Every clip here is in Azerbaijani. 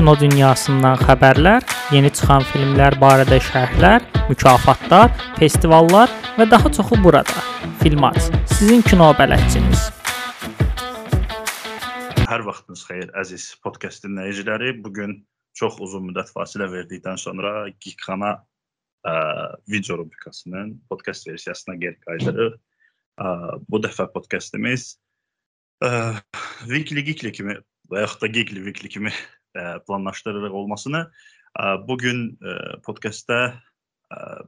kino dünyasından xəbərlər, yeni çıxan filmlər barədə şərhlər, mükafatlar, festivallar və daha çoxu burada. Filmat, sizin kino bələdçiniz. Hər vaxtınız xeyir əziz podkast dinləyiciləri. Bu gün çox uzun müddət fasilə verdikdən sonra Geekxana ə, video rubrikasının podkast versiyasına geri qayıdırıq. Ə, bu dəfə podkastımız Weekly Geekly kimi və yaxud da Geekly Weekly kimi planlaşdırırıq olmasını. Ə, bu gün podkastda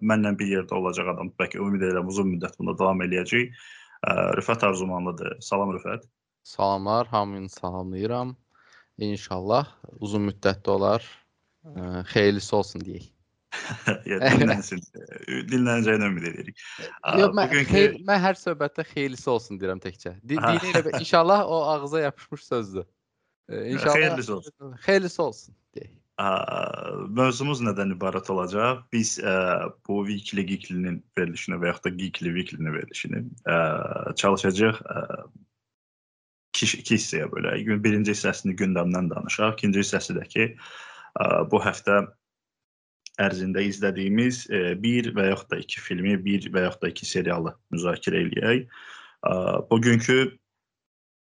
mənlə bir yerdə olacaq adam, bəlkə ümid edirəm uzun müddət bunda davam eləyəcək. Rüfət Arzumanlıdır. Salam Rüfət. Salamlar, hamını salamlayıram. İnşallah uzun müddətli olar. Xeyirlisi olsun deyək. yəni dinlənsin. Dinlənəcəyinə ümid edirik. Yox, mən, bugünkü... xeyir, mən hər söhbətdə xeyirlisi olsun deyirəm təkcə. Di dini ilə inşallah o ağza yapışmış sözdür. İnşallah xeyirlisi olsun. Xeyirlisi olsun deyək. Mövzumuz nədən ibarət olacaq? Biz ə, bu Weekly Geekly-nin verilişini və yaxud da Geekly Weekly-nin verilişini ə, çalışacağıq ə, iki, iki hissəyə bölək. Birinci hissəsini gündəmdən danışaq. İkinci hissəsi də ki, ə, bu həftə ərzində izlədiyimiz ə, bir və yaxud da iki filmi, bir və yaxud da iki serialı müzakirə eləyək. Ə, bugünkü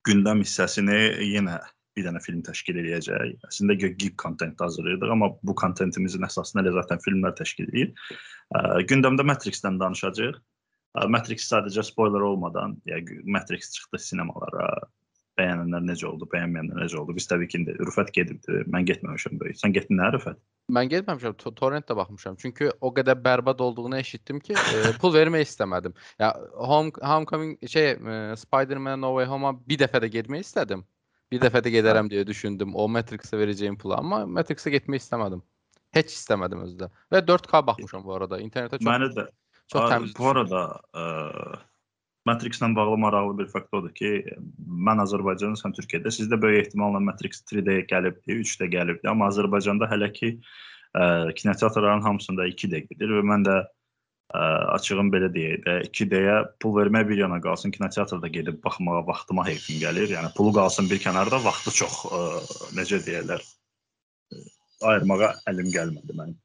gündəm hissəsini yenə bir dənə film təşkil edəcək. Əslində geek kontent hazırlayırdıq, amma bu kontentimizin əsasını elə zaten filmlər təşkil edir. Gündəmdə Matrix-dən danışacağıq. Matrix sadəcə spoiler olmadan, yəni Matrix çıxdı sinemalara, bəyənənlər necə oldu, bəyənməyənlər necə oldu? Biz təbii ki, indi Rüfət gedibdi. Mən getməmişəm böyük. Sən getdin nə Rüfət? Mən getməmişəm, to torrentdə baxmışam. Çünki o qədər bərbad olduğunu eşitdim ki, e, pul vermək istəmədim. Ya Home Homecoming şey e, Spider-Man No Way Home-a bir dəfə də getmək istədim. Bir dəfə də gedərəm deyə düşündüm. O Matrix-ə verəcəyim pulu, amma Matrix-ə getmək istəmədim. Heç istəmədim özdə. Və 4K baxmışam bu arada. İnternetə çox Məni də çox təmiz. Bu arada ə, Matrix-lə bağlı maraqlı bir fakt odur ki, mən Azərbaycanda, sən Türkiyədə, sizdə böyük ehtimalla Matrix 3D gəlibdi, 3D gəlibdi, amma Azərbaycanda hələ ki ə, kinoteatrların hamısında 2D gedir və mən də ə, açığım belə deyək də 2D-yə pul vermək bir yana qalsın, kinoteatrda gedib baxmağa vaxtıma heyfim gəlir. Yəni pulu qalsın bir kənarda, vaxtı çox ə, necə deyirlər, ayırmağa əlim gəlmədi mənim.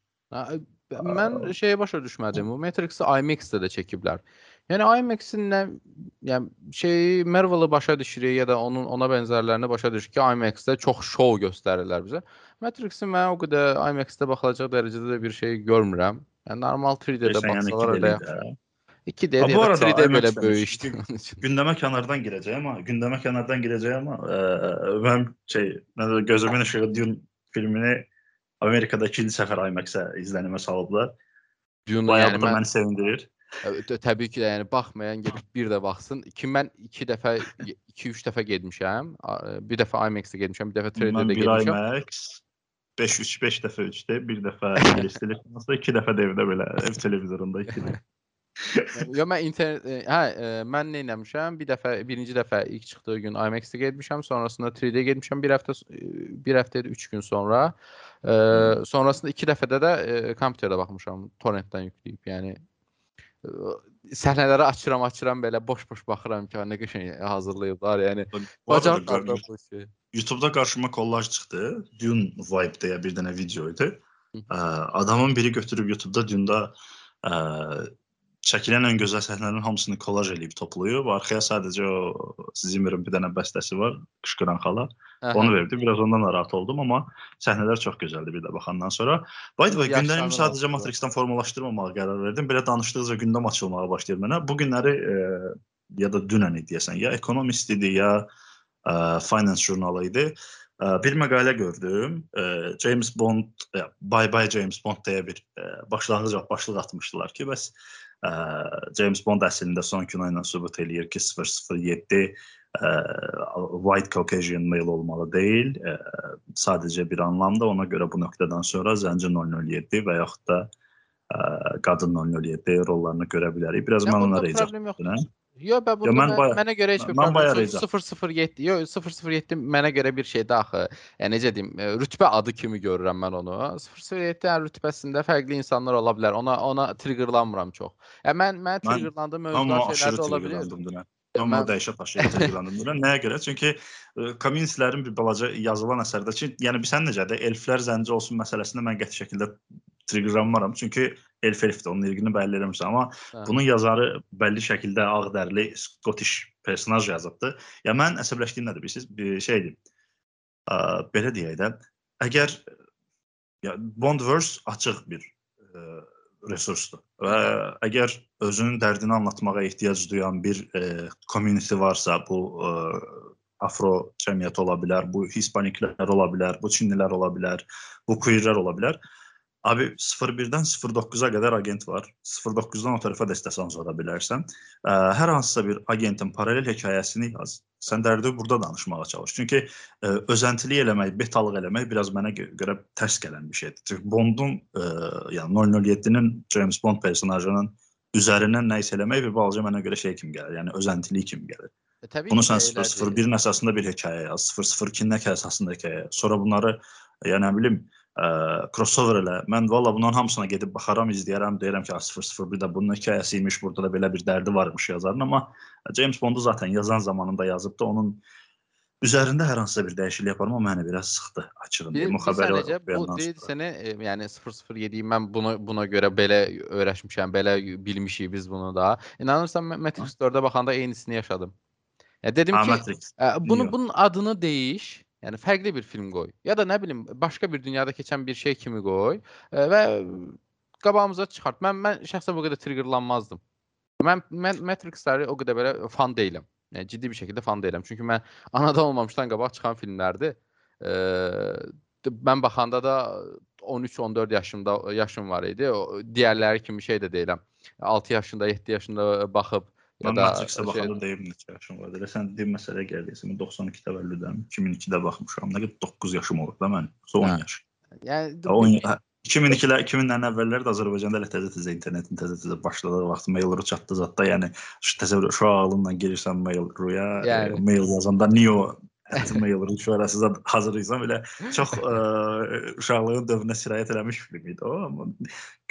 Mən şeyə başa düşmədim. Bu Matrix-i IMAX-də də çəkiblər. Yəni IMAX-in nə yəni şey Marvel-ı başa düşürük ya da onun ona bənzərlərini başa düşürük ki, IMAX-də çox şou göstərirlər bizə. Matrix-i mən o qədər IMAX-də baxılacaq dərəcədə də bir şey görmürəm. Yəni normal 3D-də baxsalar elə yaxşı. 2D bu arada 3D belə böyük gündəmə kənardan girəcəyəm amma gündəmə kənardan girəcəyəm amma ə, mənim şey, nə gözümün işığı Dune filmini Amerikada ikinci səfər IMAX-ə izlənimə salıblar. Dune Bayağı yəni, da məni sevindirir. Təbii ki də, yəni baxmayan gedib bir də baxsın. Ki mən 2 dəfə 2-3 dəfə getmişəm. Bir dəfə IMAX-də getmişəm, bir dəfə 3D-də getmişəm. IMAX 5 3 5 dəfə 3D, bir dəfə ingilis televizyonunda, 2 dəfə də evdə belə ev televizorunda 2 dəfə. Yo mən internet hə mən nə etmişəm? Bir dəfə birinci dəfə ilk çıxdığı gün IMAX-də getmişəm, sonrasında 3D getmişəm bir həftə bir həftə 3 gün sonra. Ə, sonrasında 2 dəfədə də ə, kompüterdə baxmışam, torrentdən yükləyib. Yəni səhnələri açıram, açıram belə boş-boş baxıram ki, nə qəşəng hazırlayıblar. Yəni bacarıqlar bu şey. YouTube-da qarşıma kollaj çıxdı. Dune Vibe deyə bir dənə video idi. Ə, adamın biri götürüb YouTube-da Dune-da ə, çəkilən ən gözəl səhnələrin hamısını kollaj eləyib toplayıb. Arxaya sadəcə o Zimmerin bir dənə bəstəsi var, qışqıran xala. Aha. Onu verdi. Biraz ondan narahat oldum, amma səhnələr çox gözəldir bir də baxandan sonra. By the way, gündəliyimi sadəcə Matrix-dən formalaşdırmamağa qərar verdim. Belə danışdıqca gündəm açılmağa başlayır mənə. Bu günləri e, ya da dünən idi deyəsən, ya Economist idi, ya e, Finance jurnalı idi. E, bir məqalə gördüm. E, James Bond, e, Bye Bye James Bond deyə bir e, başlanğıc başlıq atmışdılar ki, bəs James Bond əslində son kino ilə sübut eləyir ki, 007 ə, white Caucasian male olmalı deyil. Sadəcə bir anlamda ona görə bu nöqtədən sonra Zənci 007 və yaxud da Qadın 007 rollarını görə bilərik. Biraz mən onlara izah edirəm. Yo, bə bunda mən, mən, mənə görə heç bir problem yox. 007, yo 007 mənə görə bir şeydə axı. Yəni necə deyim, rütbə adı kimi görürəm mən onu. 007 yəni rütbəsində fərqli insanlar ola bilər. Ona ona triggerlanmıram çox. Yəni mən mən triggerlandığım mövzular şeylər də ola bilər. Amma Mən- dəyişə taşıyıb təqdirləndirirəm. Nəyə görə? Çünki e, Kaminslərin bir balaca yazılan əsərdə ki, yəni bilsən necədir? Elflər zənci olsun məsələsində mən qəti şəkildə triggerlanmaram. Çünki elf elfdir, onun irqini bəlli eləmirsən, amma Hə. bunun yazarı bəlli şəkildə ağdərli Scottish personaj yazıbdı. Ya mən əsəbləşdiyim nədir bilirsiniz? Bir şeydir. Ə, belə deyək də, əgər ya Bondverse açıq bir ə, resursdur və əgər özünün dərdini anlatmağa ehtiyac duyan bir ə, community varsa, bu ə, afro cəmiyyəti ola bilər, bu hispaniklər ola bilər, bu çinlilər ola bilər, bu queerlər ola bilər. Abi 01-dən 09-a qədər agent var. 09-dan o tərəfə də istəsən uzada bilərsən. Ə, hər hansısa bir agentin paralel hekayəsini yaz. Sən dərdi burada danışmağa çalış. Çünki ə, özəntilik eləmək, betalıq eləmək biraz mənə gö görə tərs gələn bir şeydir. Çünki Bondun, ə, yəni 007-nin James Bond personajının üzərindən nə isə eləmək bir balaca mənə görə şey kimi gəlir. Yəni özəntilik kimi gəlir. E, təbii Bunu sən elədir. 001-in əsasında bir hekayə yaz, 002-nin əsasında hekayə. Sonra bunları ya nə bilim, ə, crossover elə. Mən valla bunların hamısına gedib baxaram, izləyərəm, deyirəm ki, "A, 001 də bunun hekayəsi imiş, burada da belə bir dərdi varmış yazarın, amma James Bondu zaten yazan zamanında yazıb da onun üzərində hər hansısa bir dəyişiklik yaparım, o məni biraz sıxdı açığın. Bir, deyim. O bir xəbəri sənəcə bu deyir sənə e, yəni 007-yi mən buna buna görə belə öyrəşmişəm, belə bilmişik biz bunu da. İnanırsan Matrix 4-ə baxanda eynisini yaşadım. Ya dedim Ha, ki, Matrix. Ə, bunu bunun adını değiş. Yəni fərqli bir film qoy. Ya da nə bilim başqa bir dünyada keçən bir şey kimi qoy və qabağımıza çıxart. Mən mən şəxsən bu qədər triggerlanmazdım. Mən mən Matrix-ləri o qədər belə fan deyiləm. Yəni ciddi bir şəkildə fan deyiləm. Çünki mən anadan olmamışdan qabaq çıxan filmlərdir. Ə, mən baxanda da 13-14 yaşımda yaşım var idi. O digərləri kimi şey də deyiləm. 6 yaşında, 7 yaşında baxıb ya Mən da Matrixə şey- baxanda deyim neçə yaşım var. Elə sən dediyin məsələyə gəldiysən, 92 təvəllüdəm, 2002-də baxmışam. Nə qədər 9 yaşım olub da mən. 10 Hə. yaş. Yəni Ya 10 hə, 2002-lər, 2000-lərin əvvəlləri də Azərbaycanda elə təzə-təzə internetin təzə-təzə başladığı vaxt mail-ru çatdı zətdə, yəni şu təsəvvür uşaq ağlınla girirsən mail-ruya, Yəni. e, mail yazanda Neo mail-ru şöhrəsizə hazırlayırsan belə çox ə, uşaqlığın dövrünə sirayət eləmiş film idi o. Amma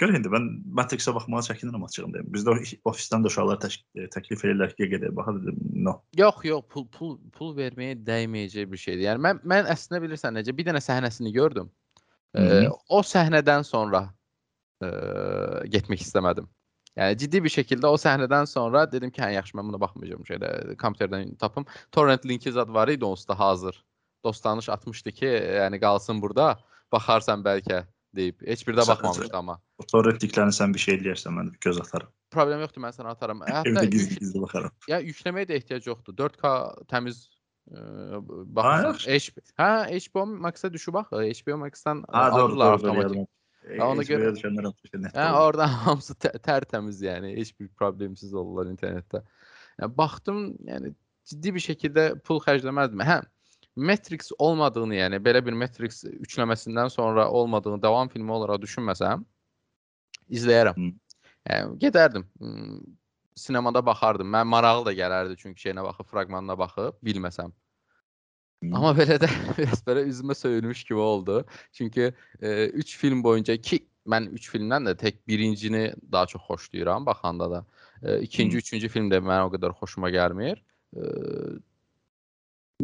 gör indi mən Matrix-ə baxmağa çəkinirəm açığım deyim. Bizdə ofisdən də uşaqlar təklif edirlər ki, gedək baxa dedim, no. Yox, yox, pul pul pul verməyə dəyməyəcək bir şeydir. Yəni mən mən əslində bilirsən necə bir dənə səhnəsini gördüm. -hı. o səhnədən sonra e, getmək istəmədim. Yəni ciddi bir şəkildə o səhnədən sonra dedim ki, hə yaxşı mən buna baxmayacağam şeydə kompüterdən tapım. Torrent linki zad var idi onsuz da hazır. Dostanış atmışdı ki, yəni qalsın burada, baxarsan bəlkə deyib. Heç bir də Sən- baxmamışdı amma. O torrentliklərini sən bir şey eləyərsən, mən bir göz atarım. Problem yoxdur, mən sənə atarım. Hətta Evdə yük, gizli-gizli baxaram. ya yükləməyə də ehtiyac yoxdur. 4K təmiz e, Ha, baxırsan. yaxşı. HP, hə, HBO Max-a düşüb bax. HBO Max-dan Ha, doğru, alırlar doğru, avtomatik. Ha, ona Ona görə- görə düşünürəm ki, net. Yəni oldu. orada hamısı tə- tərtəmiz yəni, heç bir problemsiz olurlar internetdə. Yəni baxdım, yəni ciddi bir şəkildə pul xərcləməzdim. Hə, Matrix olmadığını, yəni belə bir Matrix üçləməsindən sonra olmadığını davam filmi olaraq düşünməsəm izləyərəm. Hı. Yəni gedərdim. Hmm, Sinemada baxardım. Mən maraqlı da gələrdi çünki şeyinə baxıb, fraqmanına baxıb, bilməsəm. Hı. Amma belə də biraz belə üzümə söyülmüş kimi oldu. Çünki 3 film boyunca ki mən 3 filmdən də tək birincini daha çox xoşlayıram baxanda da. E, ikinci, Hı. üçüncü film də mənə o qədər xoşuma gəlmir. E,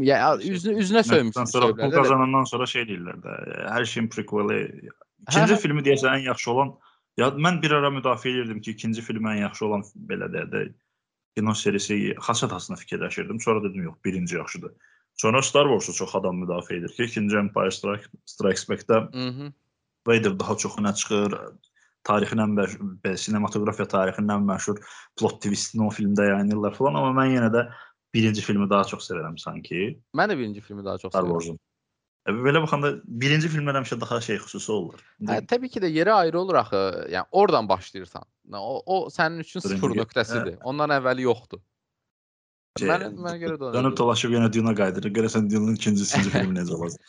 ya üzünə üzünə söymüş. Ondan sonra pul kazanandan sonra şey deyirlər də, hər şeyin prequeli. Hə, İkinci hə. filmi deyəsən ən yaxşı olan ya mən bir ara müdafiə edirdim ki, ikinci film ən yaxşı olan belə də də kino serisi Xaçatasını fikirləşirdim. Sonra dedim yox, birinci yaxşıdır. Sonra Star Wars-u çox adam müdafiə edir ki, ikinci Empire Strike, Strikes Back-də Mhm. Vader daha çox önə çıxır. Tarixin ən məşhur, belə sinematografiya tarixinin ən məşhur plot twistini o filmdə yayınlayırlar falan, amma mən yenə də birinci filmi daha çox sevirəm sanki. Mən də birinci filmi daha çox Star sevirəm. E, Belə baxanda birinci filmlər həmişə daha şey xüsusi olur. Hə, təbii ki də yeri ayrı olur axı. Yəni oradan başlayırsan. O, o sənin üçün sıfır nöqtəsidir. Ondan əvvəli yoxdur. Şey, Mənə mənə görə də Dönüb dolaşıb yenə Duna qayıdırır. Görəsən Duna'nın ikinci, üçüncü filmi necə olacaq?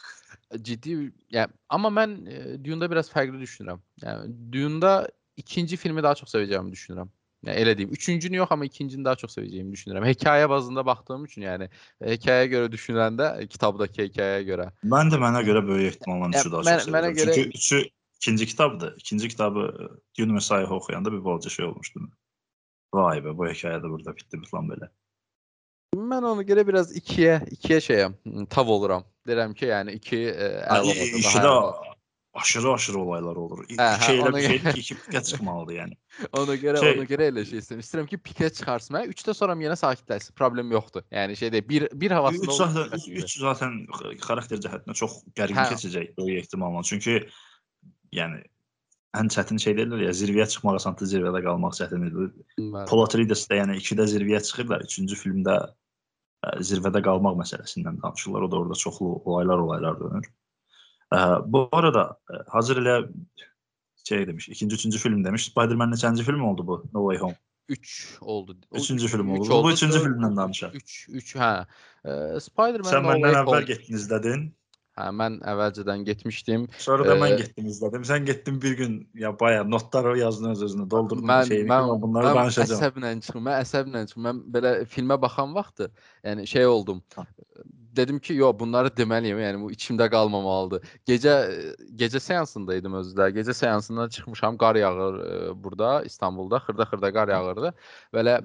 ciddi yəni amma mən e, Dune-da biraz fərqli düşünürəm. Yəni Dune-da ikinci filmi daha çox sevəcəyimi düşünürəm. Yəni elə deyim. Üçüncünü yox amma ikincini daha çox sevəcəyimi düşünürəm. Hekayə bazında baxdığım üçün yəni hekayəyə görə düşünəndə e, kitabdakı hekayəyə görə. Mən də mənə görə böyük ehtimalla Ya, üçü daha mən- çox mənə sevirəm. görə- Çünki üçü ikinci kitabdır. İkinci kitabı e, Dune Messiah'ı oxuyanda bir balaca şey olmuşdu. Vay be, bu hekayə də burada bitdi falan belə. Mən ona görə biraz 2-yə 2-yə şeyəm, tav oluram. Deyirəm ki, yəni 2 e, əla olacaq. daha İşdə əla olacaq. aşırı aşırı olaylar olur. İki Hə, hə, ona görə- ki, iki pikə çıxmalıdır yəni. Ona görə Şey- ona görə elə şey istəyirəm. İstəyirəm ki, pikə çıxarsın. Mən 3-də sonra yenə sakitləşsin. Problem yoxdur. Yəni şey deyil. Bir bir havasında 3 olur, zaten pikəsində. 3 zaten xarakter cəhətdən çox gərgin Hə. keçəcək böyük ehtimalla. Çünki yəni ən çətin şey deyirlər ya, zirvəyə çıxmaq asandır, zirvədə qalmaq çətindir. Atreides də yəni 2-də zirvəyə çıxırlar, 3-cü filmdə ə, zirvədə qalmaq məsələsindən danışırlar. O da orada çoxlu olaylar, olaylar dönür. Bu arada hazır elə şey demiş, ikinci, üçüncü film demiş. Spider-Man neçənci film oldu bu? No Way Home. 3 oldu. O Üçüncü üç- film üç oldu. Bu üçüncü dörd- filmdən danışaq. 3 3 hə. Spider-Man Sən məndən əvvəl Home. getdin izlədin. Hə, mən əvvəlcədən getmişdim. Sonra da mən getdim izlədim. Sən getdin bir gün ya baya notları yazdın öz özünə, doldurdun Mən şeyini. mən Mən, bunları mən danışacağam. əsəblə çıxım. Mən əsəblə çıxım. Mən belə filmə baxan vaxtı, yəni şey oldum. Tamam. Dedim ki, yo bunları deməliyəm. Yəni bu içimdə qalmamalıdır. Gecə gecə seansındaydım özdə. Gecə seansından çıxmışam. Qar yağır e, burada İstanbulda. Xırda-xırda qar yağırdı. Belə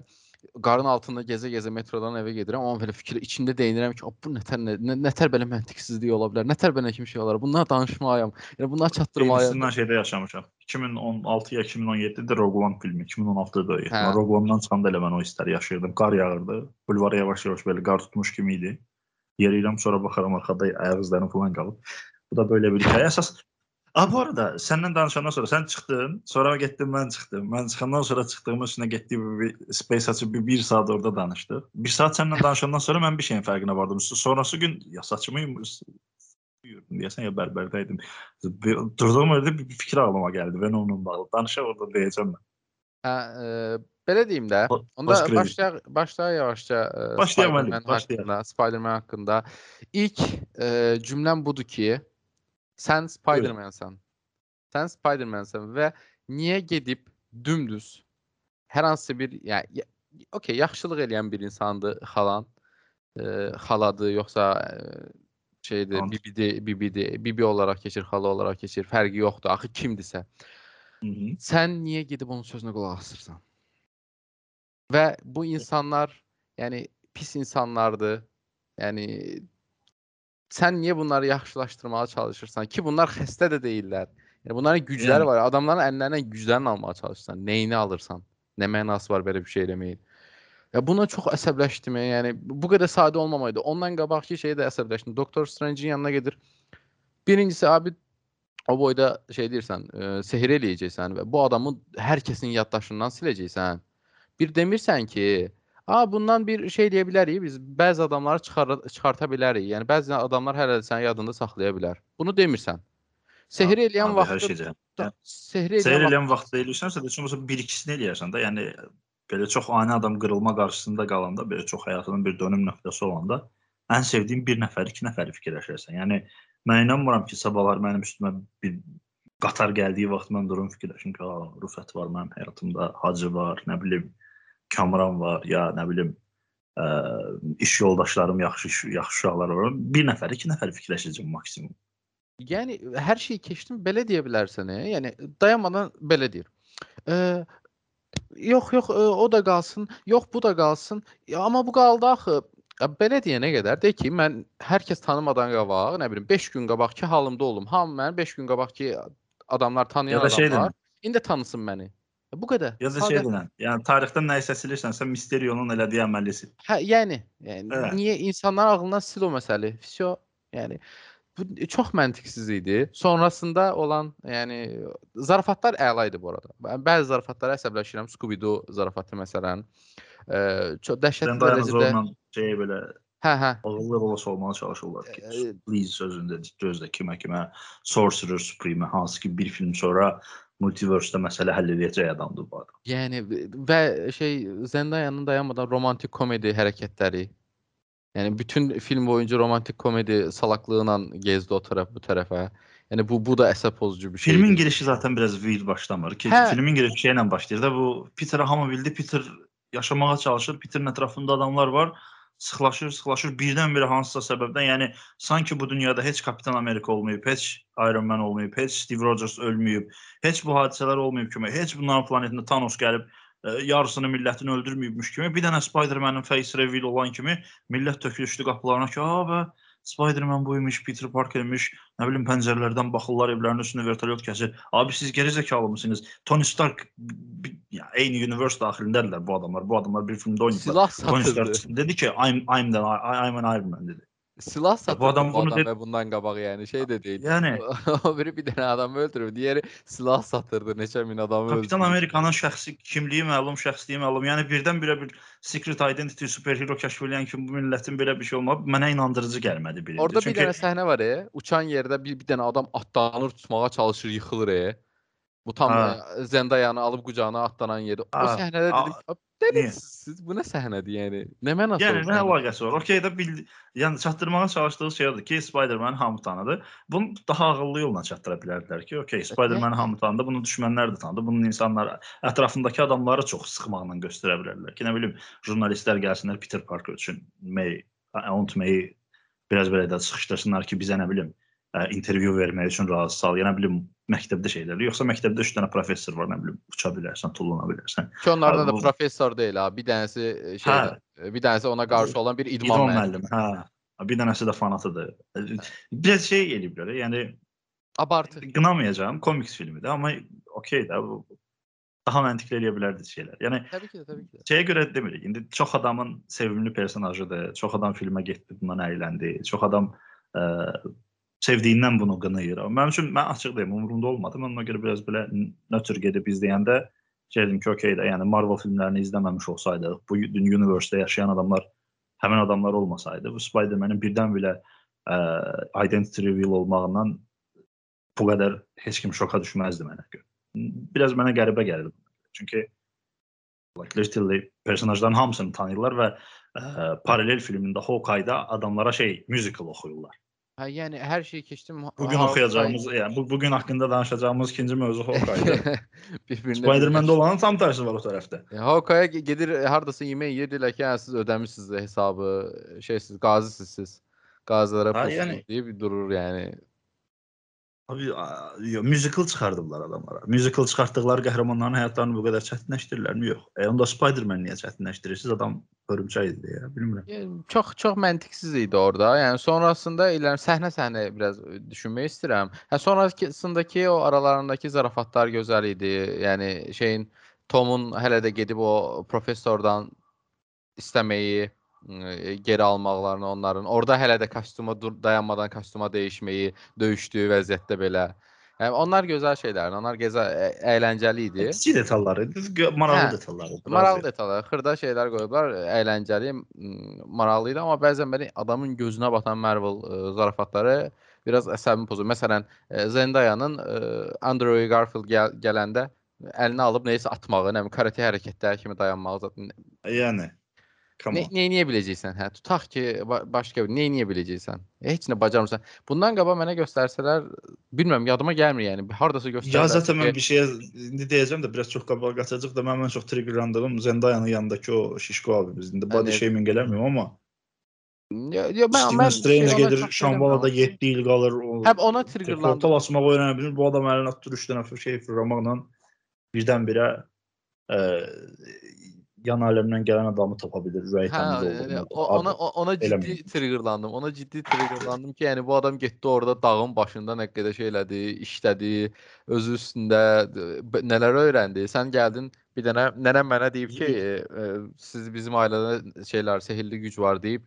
qarın altında gəzə-gəzə metrodan evə gedirəm. Amma belə fikir içində deyinirəm ki, "O, bu nətər nə, nə- nətər belə məntiqsizlik ola bilər? Nətər belə kimi şey olar? Bunlar danışmayam. Yəni bunlar çatdırmayam." Aynısından şeydə yaşamışam. 2016 ya 2017-də Rogue One filmi, 2016-da da. Hə. Rogue One-dan çıxanda elə mən o hissləri yaşayırdım. Qar yağırdı. Bulvara yavaş-yavaş belə qar tutmuş kimi idi. Yeriyirəm, sonra baxaram arxada ayaq izlərim falan qalıb. Bu da böyle bir hikayə. Əsas A bu arada səndən danışandan sonra sən çıxdın, sonra getdim mən çıxdım. Mən çıxandan sonra çıxdığımız üstünə getdik bir, bir space açıb bir, bir saat orada danışdıq. Bir saat səndən danışandan sonra mən bir şeyin fərqinə vardım. Sonrası gün ya saçımı yürüdüm deyəsən ya bərberdəydim. Bir- Durduğum yerdə bir bir fikir ağlıma gəldi və onunla bağlı. Danışaq orada deyəcəm mən. Hə, e, belə deyim də. Ba- Onda baş kredit. başlayaq başlayaq yavaşca e, Başlayaq müəllim, Spider-Man başlayaq. haqqında, Spider-Man haqqında. İlk e, cümləm budur ki, sən Spider-Man-sən. Sən Spider-Man-sən və niyə gedib dümdüz hər hansı bir, yəni ya- okey, yaxşılıq eləyən bir insandır xalan. E, xaladır yoxsa e, şeydir, Tamam. bibidir, bibidir, bibi olaraq keçir, xala olaraq keçir, fərqi yoxdur. Axı kimdirsə. Hı -hı. Sən niyə gedib onun sözünə qulaq asırsan? Və bu insanlar, yəni pis insanlardır. Yəni sən niyə bunları yaxşılaşdırmağa çalışırsan ki, bunlar xəstə də deyillər. Yəni bunların gücləri Yəni- var. Adamların əllərindən güclərini almağa çalışırsan. Nəyini alırsan? Nə mənası var belə bir şey eləməyin? Ya buna çox əsəbləşdim. Yəni bu qədər sadə olmamaydı. Ondan qabaqki şeyə də əsəbləşdim. Doktor Strange-in yanına gedir. Birincisi abi o boyda şey deyirsən, e, sehr eləyəcəksən və bu adamı hər kəsin yaddaşından siləcəksən. Bir demirsən ki, "A, bundan bir şey deyə bilərik, biz bəzi adamları çıxar çıxarta bilərik." Yəni bəzi adamlar hələ də sənin yadında saxlaya bilər. Bunu demirsən. Sehr eləyən Abi, vaxtı hər şeycə. da- sehr eləyən vaxtı eləyən vaxtda eləyirsənsə də çünki bir ikisini eləyərsən də, yəni belə çox ani adam qırılma qarşısında qalanda, belə çox həyatının bir dönüm nöqtəsi olanda ən sevdiyin bir nəfər, iki nəfəri fikirləşirsən. Yəni mən inanmıram ki, sabahlar mənim üstümə bir qatar gəldiyi vaxt mən durum fikirləşim ki, "A, Rüfət var mənim həyatımda, Hacı var, nə bilim, Kamran var, ya nə bilim, ə, iş yoldaşlarım, yaxşı yaxşı uşaqlar var. Bir nəfər, iki nəfər fikirləşəcəm maksimum. Yəni hər şeyi keçdim belə deyə bilərsən, e? yəni dayanmadan belə deyir. Eee yox, yox, e, o da qalsın. Yox, bu da qalsın. Ya, amma bu qaldı axı. Ya, belə deyənə qədər de ki, mən hər kəs tanımadan qabaq, nə bilim 5 gün qabaqki halımda olum. Hamı məni 5 gün qabaqki adamlar tanıyan adamlar deyim. indi tanısın məni. Bu qədər. Ya da şey deyilən, yəni tarixdən nə isə silirsənsə Mysterio'nun elədiyi əməli sil. Hə, yəni, yəni evet. niyə insanlar ağlından sil o məsələ? Fisio, yəni bu çox məntiqsiz idi. Sonrasında olan, yəni zarafatlar əla idi bu arada. Bəzi zarafatlara əsəbləşirəm. Scooby-Doo zarafatı məsələn. Ə, çox dəhşətli dərəcədə şey belə Hə, hə. Ağıllı olası olmağa çalışırlar ki, please sözündə gözlə kimə kimə Sorcerer Supreme hansı ki bir film sonra multiverse-də məsələ həll edəcək adamdır bu adam. Yəni və şey Zendayanın dayanmadan romantik komedi hərəkətləri. Yəni bütün film boyunca romantik komedi salaqlığı gezdi o tərəf bu tərəfə. Yəni bu bu da əsəb pozucu bir şeydir. Filmin girişi zaten biraz weird başlamır ki, Hə. filmin girişi şeylə başlayır da bu Peter'ı hamı bildi, Peter yaşamağa çalışır, Peter'ın ətrafında adamlar var, sıxlaşır, sıxlaşır, birdən-birə hansısa səbəbdən, yəni sanki bu dünyada heç Kapitan Amerika olmayıb, heç Iron Man olmayıb, heç Steve Rogers ölməyib, heç bu hadisələr olmayıb kimi, heç bunların planetində Thanos gəlib ə, ə, yarısını millətin öldürməyibmiş kimi, bir dənə Spider-Man-in face reveal olan kimi millət tökülüşdü qapılarına ki, "A, bə Spider-Man buymuş, Peter Parker'miş, nə bilim pəncərələrdən baxırlar, evlərin üstünə vertolyot keçir. Abi siz geri zəkalı mısınız? Tony Stark ya eyni universe daxilindədirlər bu adamlar. Bu adamlar bir filmdə oynayıblar. Silah Tony Stark dedi ki, I'm I'm the I'm an Iron Man dedi. Silah satırdı bu adam bunu adam dedi- bundan qabaq yəni şey də deyil. Yəni o biri bir dənə adamı öldürüb, digəri silah satırdı, neçə min adamı Kapitan öldürüb. Amerikanın şəxsi kimliyi məlum, şəxsliyi məlum. Yəni birdən-birə bir secret identity superhero kəşf edən kimi bu millətin belə bir şey olmağı mənə inandırıcı gəlmədi birinci. Orada bir Çünki dənə səhnə var, e, uçan yerdə bir, bir dənə adam atlanır, tutmağa çalışır, yıxılır. E. Bu tam Ha. e, Zendayanı alıb qucağına atlanan yerdə. O Ha, səhnədə dedik, "Ab, dəlisiniz siz, bu nə səhnədir yəni? Nə mənası Yəni var nə səhnə?" əlaqəsi var? Okey də bil, yəni çatdırmağa çalışdığı şey odur ki, Spider-Man hamı tanıdı. Bunu daha ağıllı yolla çatdıra bilərdilər ki, okey, Spider-Man hamı tanıdı, bunu düşmənlər də tanıdı. Bunun insanlar ətrafındakı adamları çox sıxmaqla göstərə bilərdilər ki, nə bilim, jurnalistlər gəlsinlər Peter Parker üçün May, Aunt May biraz belə də sıxışdırsınlar ki, bizə nə bilim, ə, intervyu vermək üçün razı sal. Yəni bilim, məktəbdə şeylər. Yoxsa məktəbdə 3 dənə professor var, nə bilim, uça bilərsən, tullana bilərsən. Ki onlardan da bu- professor deyil ha. Bir dənəsi e, şeydə, e, bir dənəsi ona qarşı olan bir idman İdman müəllimi, hə. Bir dənəsi də fanatıdır. Biraz şey eləyiblər, yəni Abartı. qınamayacağam, komiks filmidir, amma okey də bu daha məntiqli eləyə bilərdi şeylər. Yəni Təbii ki də, təbii ki də. şeyə görə demirik. İndi çox adamın sevimli personajıdır. Çox adam filmə getdi, bundan əyləndi. Çox adam ə, sevdiyindən bunu qınayır. Mənim üçün mən açıq deyim, umurumda olmadı. Mən ona görə biraz belə nötr gedib izləyəndə dedim ki, okey də, yəni Marvel filmlərini izləməmiş olsaydıq, bu universe-də yaşayan adamlar həmin adamlar olmasaydı, bu Spider-Man-in birdən-birə ə, identity reveal olmağından bu qədər heç kim şoka düşməzdi mənə görə. Biraz mənə qəribə gəlirdi. Çünki like literally personajların hamısını tanıyırlar və ə, paralel filmində Hawkeye-da adamlara şey musical oxuyurlar. Hə, yəni hər şey keçdim. Bu gün oxuyacağımız, yəni bu bu gün haqqında danışacağımız ikinci mövzu Hawkeye-dir. bir-birinə Spider-Man-də olanın tam tərsi var o tərəfdə. E, Hawkeye ge- gedir e, hardasa yemək yeyir deyirlər ki, hə, siz ödəmisiniz də hesabı, şeysiz, qazısınız siz. Qazilərə Ha, pul yəni- deyib durur yəni. Abi a- yo, musical çıxardıblar adamlara. Musical çıxartdıqları qəhrəmanların həyatlarını bu qədər çətinləşdirirlərmi? Yox. E onda Spider-Man niyə çətinləşdirirsiniz? Adam hörümçək idi ya, bilmirəm. Yəni, çox çox məntiqsiz idi orada. Yəni sonrasında ilə səhnə-səhnə biraz e, düşünmək istəyirəm. Hə sonrasındakı o aralarındakı zarafatlar gözəl idi. Yəni şeyin Tomun hələ də gedib o professordan istəməyi, geri almaqlarını onların. Orada hələ də kostyuma dur dayanmadan kostyuma dəyişməyi, döyüşdüyü vəziyyətdə belə. Yəni onlar gözəl şeylərdir. Onlar gözəl, ə- əyləncəli idi. Kiçik detallar idi, maraqlı Hə, detallar idi. Maraqlı detallar, xırda şeylər qoyublar, əyləncəli, maraqlı idi, amma bəzən belə adamın gözünə batan Marvel ə, zarafatları biraz əsəbimi pozur. Məsələn, Zendayanın Andrew Garfield gəl gələndə əlini alıb nəyisə atmağı, nə bilim, karate hərəkətləri kimi dayanmağı zaten Yəni come nə on. nə edə biləcəksən? Hə, tutaq ki, ba başqa bir nə edə biləcəksən? Heç nə bacarmırsan. Bundan qabaq mənə göstərsələr, bilmirəm, yadıma gəlmir yəni. Hardasa Ya göstərdilər. zaten mən bir şeyə indi deyəcəm də biraz çox qabağa qaçacaq da mən, mən çox triggerlandığım Zendayanın yanındakı o şişko abimiz. İndi body Evet. shaming eləmirəm amma Yo, yo, mən, Steven mən Strange şey gedir Şambalada eləmirəm. 7 il qalır. O Həm ona portal triggerlandım. asmağı öyrənə bilir. Bu adam əlinə tutur 3 dənə şey fırlamaqla birdən-birə ə, yan aləmdən gələn adamı tapa bilir. Ürəyi Hə, təmiz yəni, olduğunu. o, ona o- ona ciddi eləməyim. triggerlandım. Ona ciddi triggerlandım ki, yəni bu adam getdi orada dağın başında nə qədər şey elədi, işlədi, özü üstündə d- b- nələr öyrəndi. Sən gəldin bir dənə nənəm mənə deyib ki, e, e, siz bizim ailədə şeylər, sehrli güc var deyib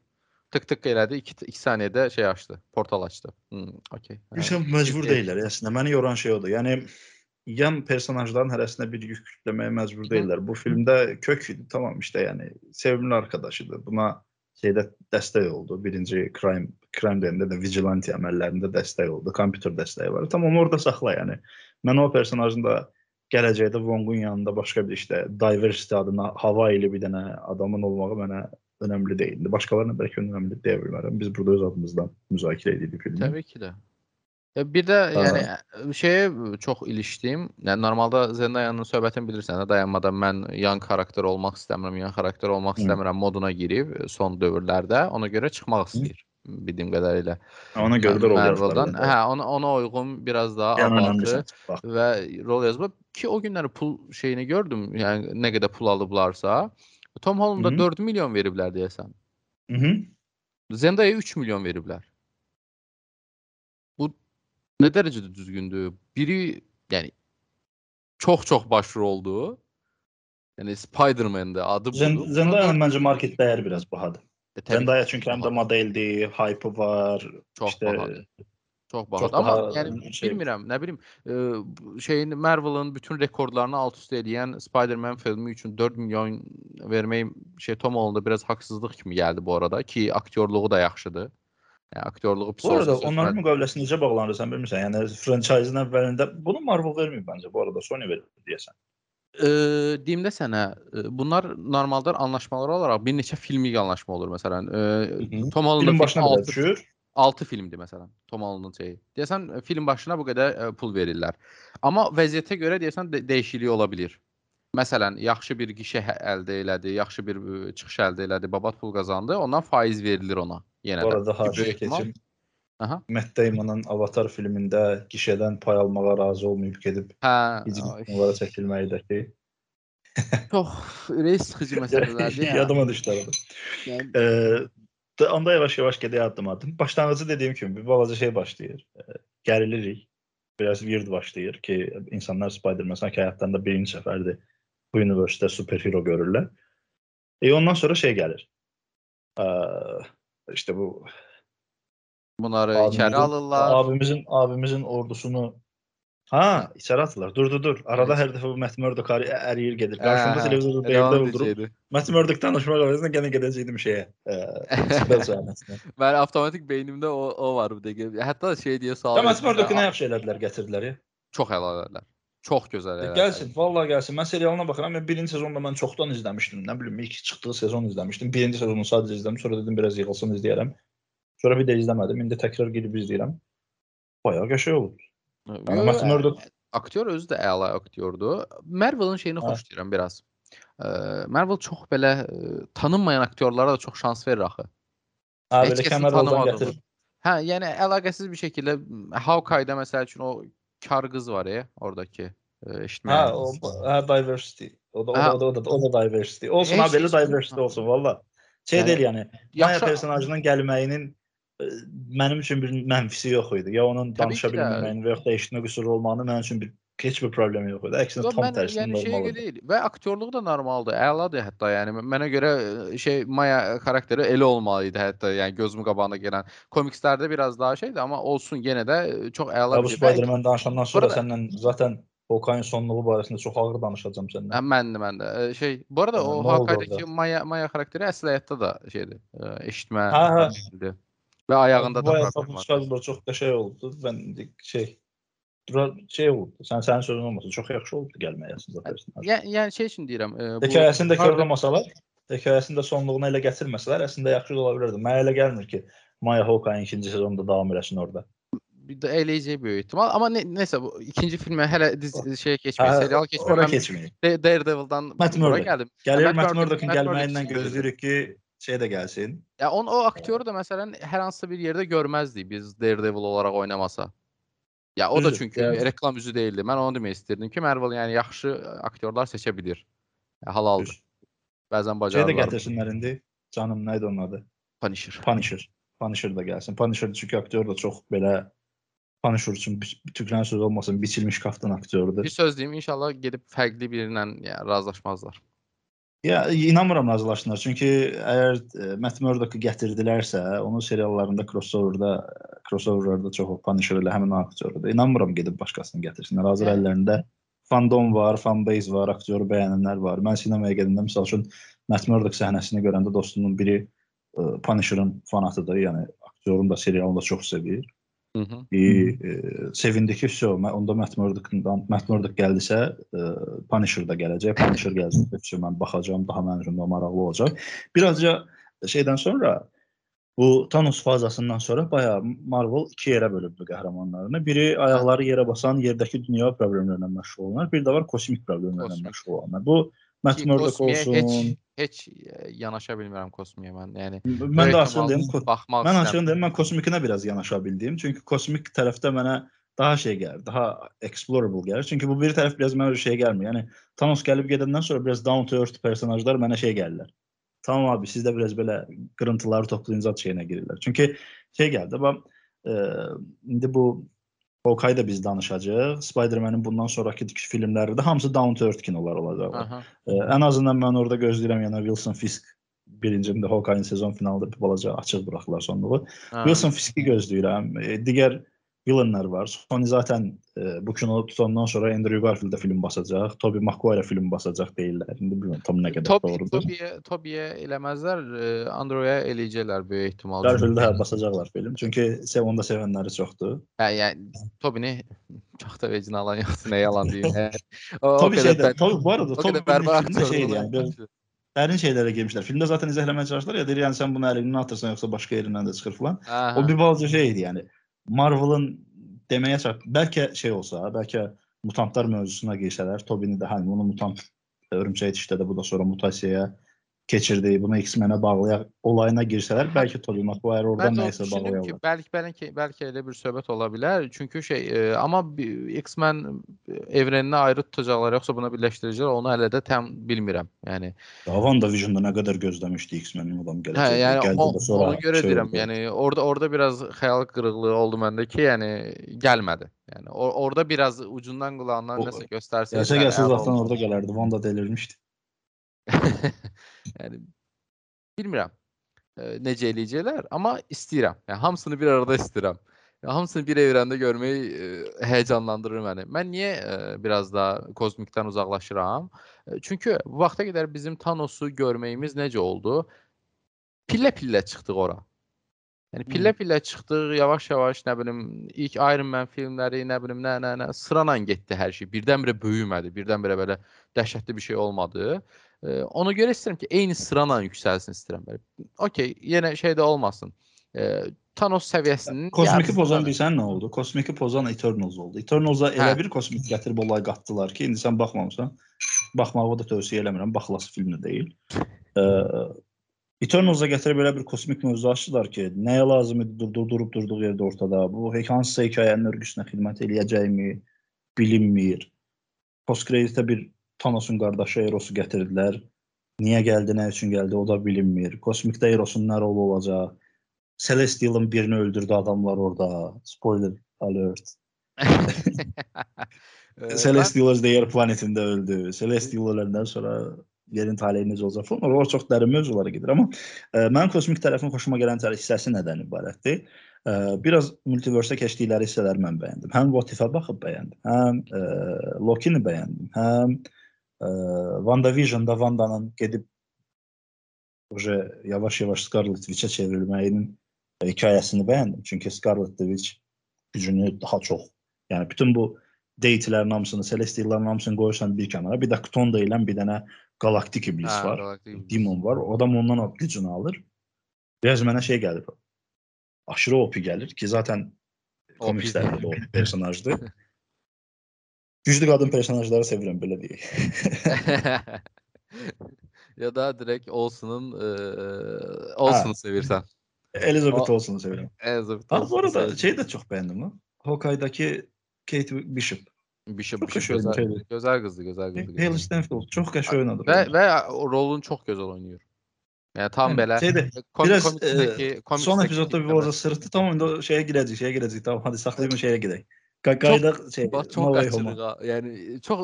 tık tık elədi. 2 2 saniyədə şey açdı, portal açdı. Hmm, okey. Hə. Bilirsən, məcbur Ciddi. deyillər əslində. Məni yoran şey odur. Yəni yan personajların hərəsinə bir yük yükləməyə məcbur deyillər. Bu filmdə kök idi, tamam işte yəni sevimli arkadaşıdır. Buna şeydə dəstək oldu. Birinci crime crime deyəndə də vigilante əməllərində dəstək oldu. Kompüter dəstəyi var. Tamam orada saxla yəni. Mən o personajın da gələcəkdə Wong-un yanında başqa bir işte diversity adına hava ilə bir dənə adamın olmağı mənə önəmli deyildi. Başqalarına bəlkə önəmli deyə bilmərəm. Biz burada öz adımızdan müzakirə edirik filmi. Təbii ki də. Ya bir də yəni ə, şeyə çox ilişdim. Yəni normalda Zendayanın söhbətini bilirsən də dayanmadan mən yan karakter olmaq istəmirəm, yan karakter olmaq Hı. istəmirəm moduna girib son dövrlərdə ona görə çıxmaq istəyir bildiyim qədərilə. Ona görə də rol yazdılar. Hə, ona ona uyğun biraz daha Yəni bax. və rol yazma ki o günləri pul şeyini gördüm. Yəni nə qədər pul alıblarsa. Tom Holland'a Hı -hı. 4 milyon veriblər deyəsən. -hı. Zendaya 3 milyon veriblər. Bu nə dərəcədə düzgündür? Biri yəni çox-çox başrol oldu. Yəni Spider-Man-də adı Zen budur. Zendaya'nın bence market değeri biraz bahadır. E, təbii ki, Zendaya çünkü hem de bahadır. modeldi, hype'ı var. Çox işte bahadır. Çox bahadır. çox Amma baha yəni şey- bilmirəm, nə bilim, e, bu şeyin Marvel-ın bütün rekordlarını alt-üst edən Spider-Man filmi üçün 4 milyon vermək şey Tom Holland'a biraz haqsızlıq kimi gəldi bu arada ki, aktyorluğu da yaxşıdır. Yəni aktyorluğu pis Bu arada onların müqaviləsi necə bağlanır sən bilmirsən? Yəni franchise'ın əvvəlində bunu Marvel vermir bence bu arada Sony verir deyəsən. Eee, deyim də sənə, e, bunlar normalda anlaşmalar olaraq bir neçə filmlik anlaşma olur məsələn. Hı. Tom Holland'ın başına belə 6 düşür. 6 filmdir məsələn. Tom Holland'ın şeyi. Deyəsən e, film başına bu qədər e, pul verirlər. Amma vəziyyətə görə deyəsən də dəyişiklik ola bilər. Məsələn, yaxşı bir gişə hə- əldə elədi, yaxşı bir e, çıxış əldə elədi, babat pul qazandı, ondan faiz verilir ona yenə Bu arada ehtimal- keçim. Aha. Matt Damon'ın Avatar filmində gişədən pay almağa razı olmayıb gedib Hə, onlara çəkilməkdəki. çox ürək sıxıcı məsələlərdir ya. Yadıma düşdü arada. Yəni, da- onda yavaş yavaş gedək addım addım. Başlanğıcı dediyim kimi bir balaca şey başlayır. Ee, Gərilirik. Biraz weird başlayır ki, insanlar Spider-Man sanki həyatlarında birinci səfərdir bu universitetdə superhero görürlər. E ondan sonra şey gəlir. Ee, işte bu bunları abimizin, içəri alırlar. abimizin abimizin ordusunu Ha, içəri atırlar. Dur, dur, dur. Arada hər dəfə bu Matt Murdock əri- əriyir gedir. Qarşımda televizorda evdə onun öldürüb. Matt Murdock danışmaq əvəzinə yenə gedəcəydim şeyə. E, sahnesinə. Mən avtomatik beynimdə o, o var bu dəqiqə. Hətta şey deyə sual Matt Murdock nə yaxşı elədilər, gətirdilər ya. Çox əlavələr. Çox gözəl E, əlavələr. Gəlsin, vallahi gəlsin. Mən serialına baxıram. Mən birinci sezonda mən çoxdan izləmişdim. Nə bilim, ilk çıxdığı sezon izləmişdim. Birinci sezonu sadəcə izlədim. Sonra dedim biraz yığılsın izləyərəm. Sonra bir də izləmədim. İndi təkrar girib izləyirəm. Bayağı qəşəng olub. Yəni Matt Murdock Aktyor özü də əla aktyordur. Marvel'ın şeyini Hə. xoşlayıram biraz. Ə, Marvel çox belə tanınmayan aktyorlara da çox şans verir axı. Heç belə tanımadığı. gətirib. Hə, yəni əlaqəsiz bir şəkildə Hawkeye'da məsəl üçün o kar qız var ya, oradakı ə, eşitməyən. Ha, o ha diversity. O da o da o da, o da, o da diversity. Olsun Heç ha belə diversity Ha. olsun valla. Şey Yəni, deyil yəni. Maya personajının gəlməyinin e, mənim üçün bir mənfisi yox idi. Ya onun danışa bilməyinin və yaxud da eşitmə qüsuru olmağının mənim üçün bir heç bir problemi yox idi. Əksinə Yox, tam mən tərsinə yəni normaldır. deyil və aktyorluğu da normaldır, əladır hətta. Yəni mənə görə ə, şey Maya xarakteri elə olmalı idi hətta. Yəni gözümün qabağına gələn komikslərdə biraz daha şeydir, amma olsun yenə də ə, çox əla bir şey. Spider-Man danışandan sonra Burada- səndən zaten Hawkeye'in sonluğu barəsində çox ağır danışacağam Hə, səndən. mən də, mən də. Şey, bu arada Hə, o Hawkeye'dakı? Maya Maya xarakteri əsl həyatda da şeydir, eşitmə Hə, hə. Və ayağında da problem var. Çox qəşəng oldu. Mən şey dura şey oldu. Sən sənin sözün olmasa çox yaxşı oldu gəlməyə əslində personaj. Yəni yəni şey üçün deyirəm, ə, bu Hekayəsini də korlamasalar, hekayəsini də sonluğuna elə gətirməsələr, əslində yaxşı ola bilərdi. Mənə elə gəlmir ki, Maya Hawkeye'in ikinci sezonda davam eləsin orada. bir də eləyəcək böyük ehtimal. Amma ne, nəsə bu ikinci filmə hələ diz şeyə keçmək, Hə, serial. Da- Daredevil'dan bura gəldim. Gəlir Matt Matt Murdock- Murdock'un gəlməyindən gözləyirik ki, şey də gəlsin. Ya onu o aktyoru da məsələn hər hansısa bir yerdə görməzdik biz Daredevil olaraq oynamasa. Ya o da Düzdür, çünki yəni. reklam üzü deyildi. Mən onu demək istirdim ki, Marvel yəni yaxşı aktyorlar seçə bilir. Ya, halaldır. Bəzən Şey də bacarırlar. gətirsinlər indi. Canım nə idi onun adı? Punisher. Punisher. Punisher da gəlsin. Punisher çünki aktyor da çox belə Punisher üçün tüklərin söz olmasın, biçilmiş kaftan aktyorudur. Bir söz deyim, inşallah gedib fərqli biriylə ya, razılaşmazlar. Ya inanmıram razılaşsınlar. Çünki əgər e, Matt Murdock-u gətirdilərsə, onun seriallarında crossover-da crossover-larda çox Punisher ilə həmin aktyorudur. İnanmıram gedib başqasını gətirsinlər. Hazır Yəni. əllərində fandom var, fanbase var, aktyoru bəyənənlər var. Mən sinemaya gedəndə məsəl üçün Matt Murdock səhnəsini görəndə dostumun biri e, Punisher-ın fanatıdır. Yəni aktyorun da serialını da çox sevir. Hı -hı. E, e, sevindi ki, vəsə, mən onda Matt Murdock-dan Matt Murdock gəldisə, e, Punisher da gələcək. Punisher gəlsin, vəsə mən baxacağam, daha mənim üçün maraqlı olacaq. Birazca şeydən sonra bu Thanos fazasından sonra bayağı Marvel iki yerə bölübdü qəhrəmanlarını. Biri ayaqları yerə basan yerdəki dünya problemlərlə məşğul olanlar, bir də var kosmik problemlərlə məşğul olanlar. Bu Murdock Kosmiyə olsun. Heç heç yanaşa bilmirəm kosmiyə mən. Yəni Mən də açığını deyim, baxmaq Mən açığını deyim, mən kosmikinə biraz yanaşa bildim. Çünki kosmik tərəfdə mənə daha şey gəlir, daha explorable gəlir. Çünki bu bir tərəf biraz mənə şey gəlmir. Yəni Thanos gəlib gedəndən sonra biraz down to earth personajlar mənə şey gəlirlər. Tamam abi siz də biraz belə qırıntıları toplayınca şeyinə girirlər. Çünki şey gəldi, bax e, indi bu Hawkeye-da biz danışacağıq. Spider-Man-in bundan sonrakı filmləri də hamısı down to earth kinolar olacaq. E, ən azından mən orada gözləyirəm yəni Wilson Fisk birincində Hawkeye-in sezon finalında bir balaca açıq buraxırlar sonluğu. Wilson Fiski gözləyirəm. E, digər villainlar var. Sony zaten e, bu kino tutandan sonra Andrew Garfield-də film basacaq, Tobey Maguire film basacaq deyirlər. İndi bilmirəm tam nə qədər Tobi, doğrudur. Tobiyə, Tobiyə eləməzlər, e, Andrew-ya eləyəcəklər böyük ehtimalla. Garfield-də hə basacaqlar film. Çünki sev onda sevənləri çoxdur. Hə, yəni Tobini çox da vecinə alan yoxdur, nə yalan deyim. Hə. O, o qədər şeydə, Tobi bu arada Tobi bərbad şeydir yəni, dərin şeylərə girmişlər. Filmdə zaten izləhləməyə çalışdılar ya, deyir yəni sən bunu əlindən atırsan yoxsa başqa yerindən də çıxır falan. Hə, O bir balaca şeydi yəni. Marvel'ın deməyə çat bəlkə şey olsa, bəlkə mutantlar mövzusuna girsələr, Tobini də hani onu mutant örümcək dişdə də bu da sonra mutasiyaya keçirdi, bunu X-Men-ə bağlayaq olayına girsələr, bəlkə Tobey Maguire oradan o nəyisə düşünürəm ki, bəlkə bəlkə bəlkə elə bir söhbət ola bilər. Çünki şey, e, amma X-Men evreninə ayrı tutacaqlar, yoxsa buna birləşdirəcəklər, onu hələ də tam bilmirəm. Yəni WandaVision-da nə qədər gözləmişdi X-Men-in adam Hə, gələcək. yəni Gəldi o, sonra ona görə şey deyirəm. oldu. Yəni orada orada biraz xəyal qırıqlığı oldu məndə ki, yəni gəlmədi. Yəni or orada biraz ucundan qulağından nəsə göstərsək. Gəlsə gəlsə zaten orada gələrdi. Wanda delirmişdi. yəni bilmirəm e, necə eləyəcəklər, amma istəyirəm. Yəni hamısını bir arada istəyirəm. Yəni, hamısını bir evrəndə görmək e, həyecanlandırır məni. Mən niyə e, biraz da kozmikdən uzaqlaşıram? E, çünki bu vaxta qədər bizim Thanos'u görməyimiz necə oldu? Pillə-pillə çıxdıq ora. Yəni pillə-pillə çıxdıq, yavaş-yavaş, nə bilim, ilk Iron Man filmləri, nə bilim, nə nə nə sırayla getdi hər şey. Birdən-birə böyümədi, birdən-birə belə dəhşətli bir şey olmadı. E, ona görə istəyirəm ki, eyni sırayla yüksəlsin istəyirəm. Belə. Okay, yenə şey də olmasın. E, Thanos səviyyəsinin Kosmiki pozan bilsən nə oldu? Kosmiki pozan Eternals oldu. Eternals'a elə Hə. bir kosmik gətirib olay qatdılar ki, indi sən baxmamısan. Baxmağı da tövsiyə eləmirəm. Baxılası film də deyil. Ee, Eternals'a gətirib elə bir kosmik mövzu açdılar ki, nəyə lazım idi durdur, durub durduğu yerdə ortada. Bu hansısa hekayənin örgüsünə xidmət eləyəcəkmi bilinmir. Post kreditə bir Thanos'un qardaşı Eros'u gətirdilər. Niyə gəldi, nə üçün gəldi, o da bilinmir. Kosmikdə Eros'un nə rolu olacaq? Celestial'ın birini öldürdü adamlar orada. Spoiler alert. Celestial öz yer planetində öldü. Celestial öləndən sonra yerin taleyi necə olacaq falan. Oralar çox dərin mövzulara gedir, amma e, mənim kosmik tərəfin xoşuma gələn tərəf hissəsi nədən ibarətdir? E, biraz multiverse keçdikləri hissələri mən bəyəndim. Həm What If-ə baxıb bəyəndim, həm e, Loki-ni bəyəndim, həm e, WandaVision-da Wandanın gedib uje yavaş-yavaş Scarlet Witch-ə çevrilməyinin hekayəsini bəyəndim. Çünki Scarlet Witch gücünü daha çox, yəni bütün bu deitilərin hamısını, celestialların hamısını qoyursan bir kənara, bir də Kton deyilən bir dənə galaktik iblis Hə, var. Galactic Iblis. Demon var. O adam ondan o gücünü alır. Biraz mənə şey gəlir. Aşırı OP gəlir ki, zaten OP komikslərdə də o personajdır. Güclü qadın personajları sevirəm belə deyək. ya da direkt Olsun'un e, Olsun'u sevirsən. Elizabeth O- Olsen'ı sevirəm. Elizabeth Ha bu Olsen'u arada sevirsən. şey də çox bəyəndim lan. Hawkeye'dakı Kate Bishop. Bishop, Çok Bishop hoş oyuncu, gözəl, evet. gözəl qızdır, gözəl qızdır. Hale gözəl. Stanfield çox qəşəng oynadı. Və və o rolunu çox gözəl oynayır. Yəni tam Yəni, belə şeydə, kom biraz, komiksdəki e, komiksdəki Son epizodda bir tipləmə. orada sırıtdı. Tamam indi o şeyə girəcək, şeyə girəcək. Tamam hadi saxlayım şeyə gedək. Qaydaq şey. Bax çox No Way Home'a. qaçırıq. ha. Yəni çox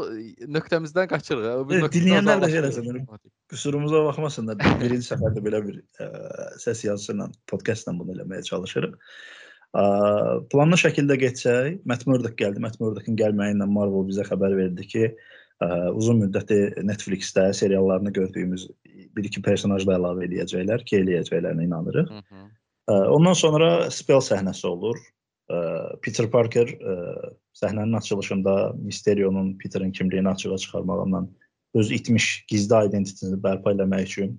nöqtəmizdən qaçırıq. ha. Bu Evet, nöqtədən dinləyənlər də şey uzaqlaşırıq. eləsin, Qüsurumuza baxmasınlar. Birinci səfərdə belə bir ə, səs yazısı ilə, podkastla bunu eləməyə çalışırıq. Ə, planlı şəkildə getsək, Matt Murdock gəldi. Matt Murdock'ın gəlməyi ilə Marvel bizə xəbər verdi ki, ə, uzun müddəti Netflix-də seriallarını gördüyümüz bir iki personaj da əlavə edəcəklər ki, eləyəcəklərinə inanırıq. Hı -hı. Ə, Ondan sonra spell səhnəsi olur. Ə, Peter Parker ə, səhnənin açılışında Mysterio'nun Peter'ın kimliyini açığa çıxarmağından öz itmiş gizli identitetini bərpa eləmək üçün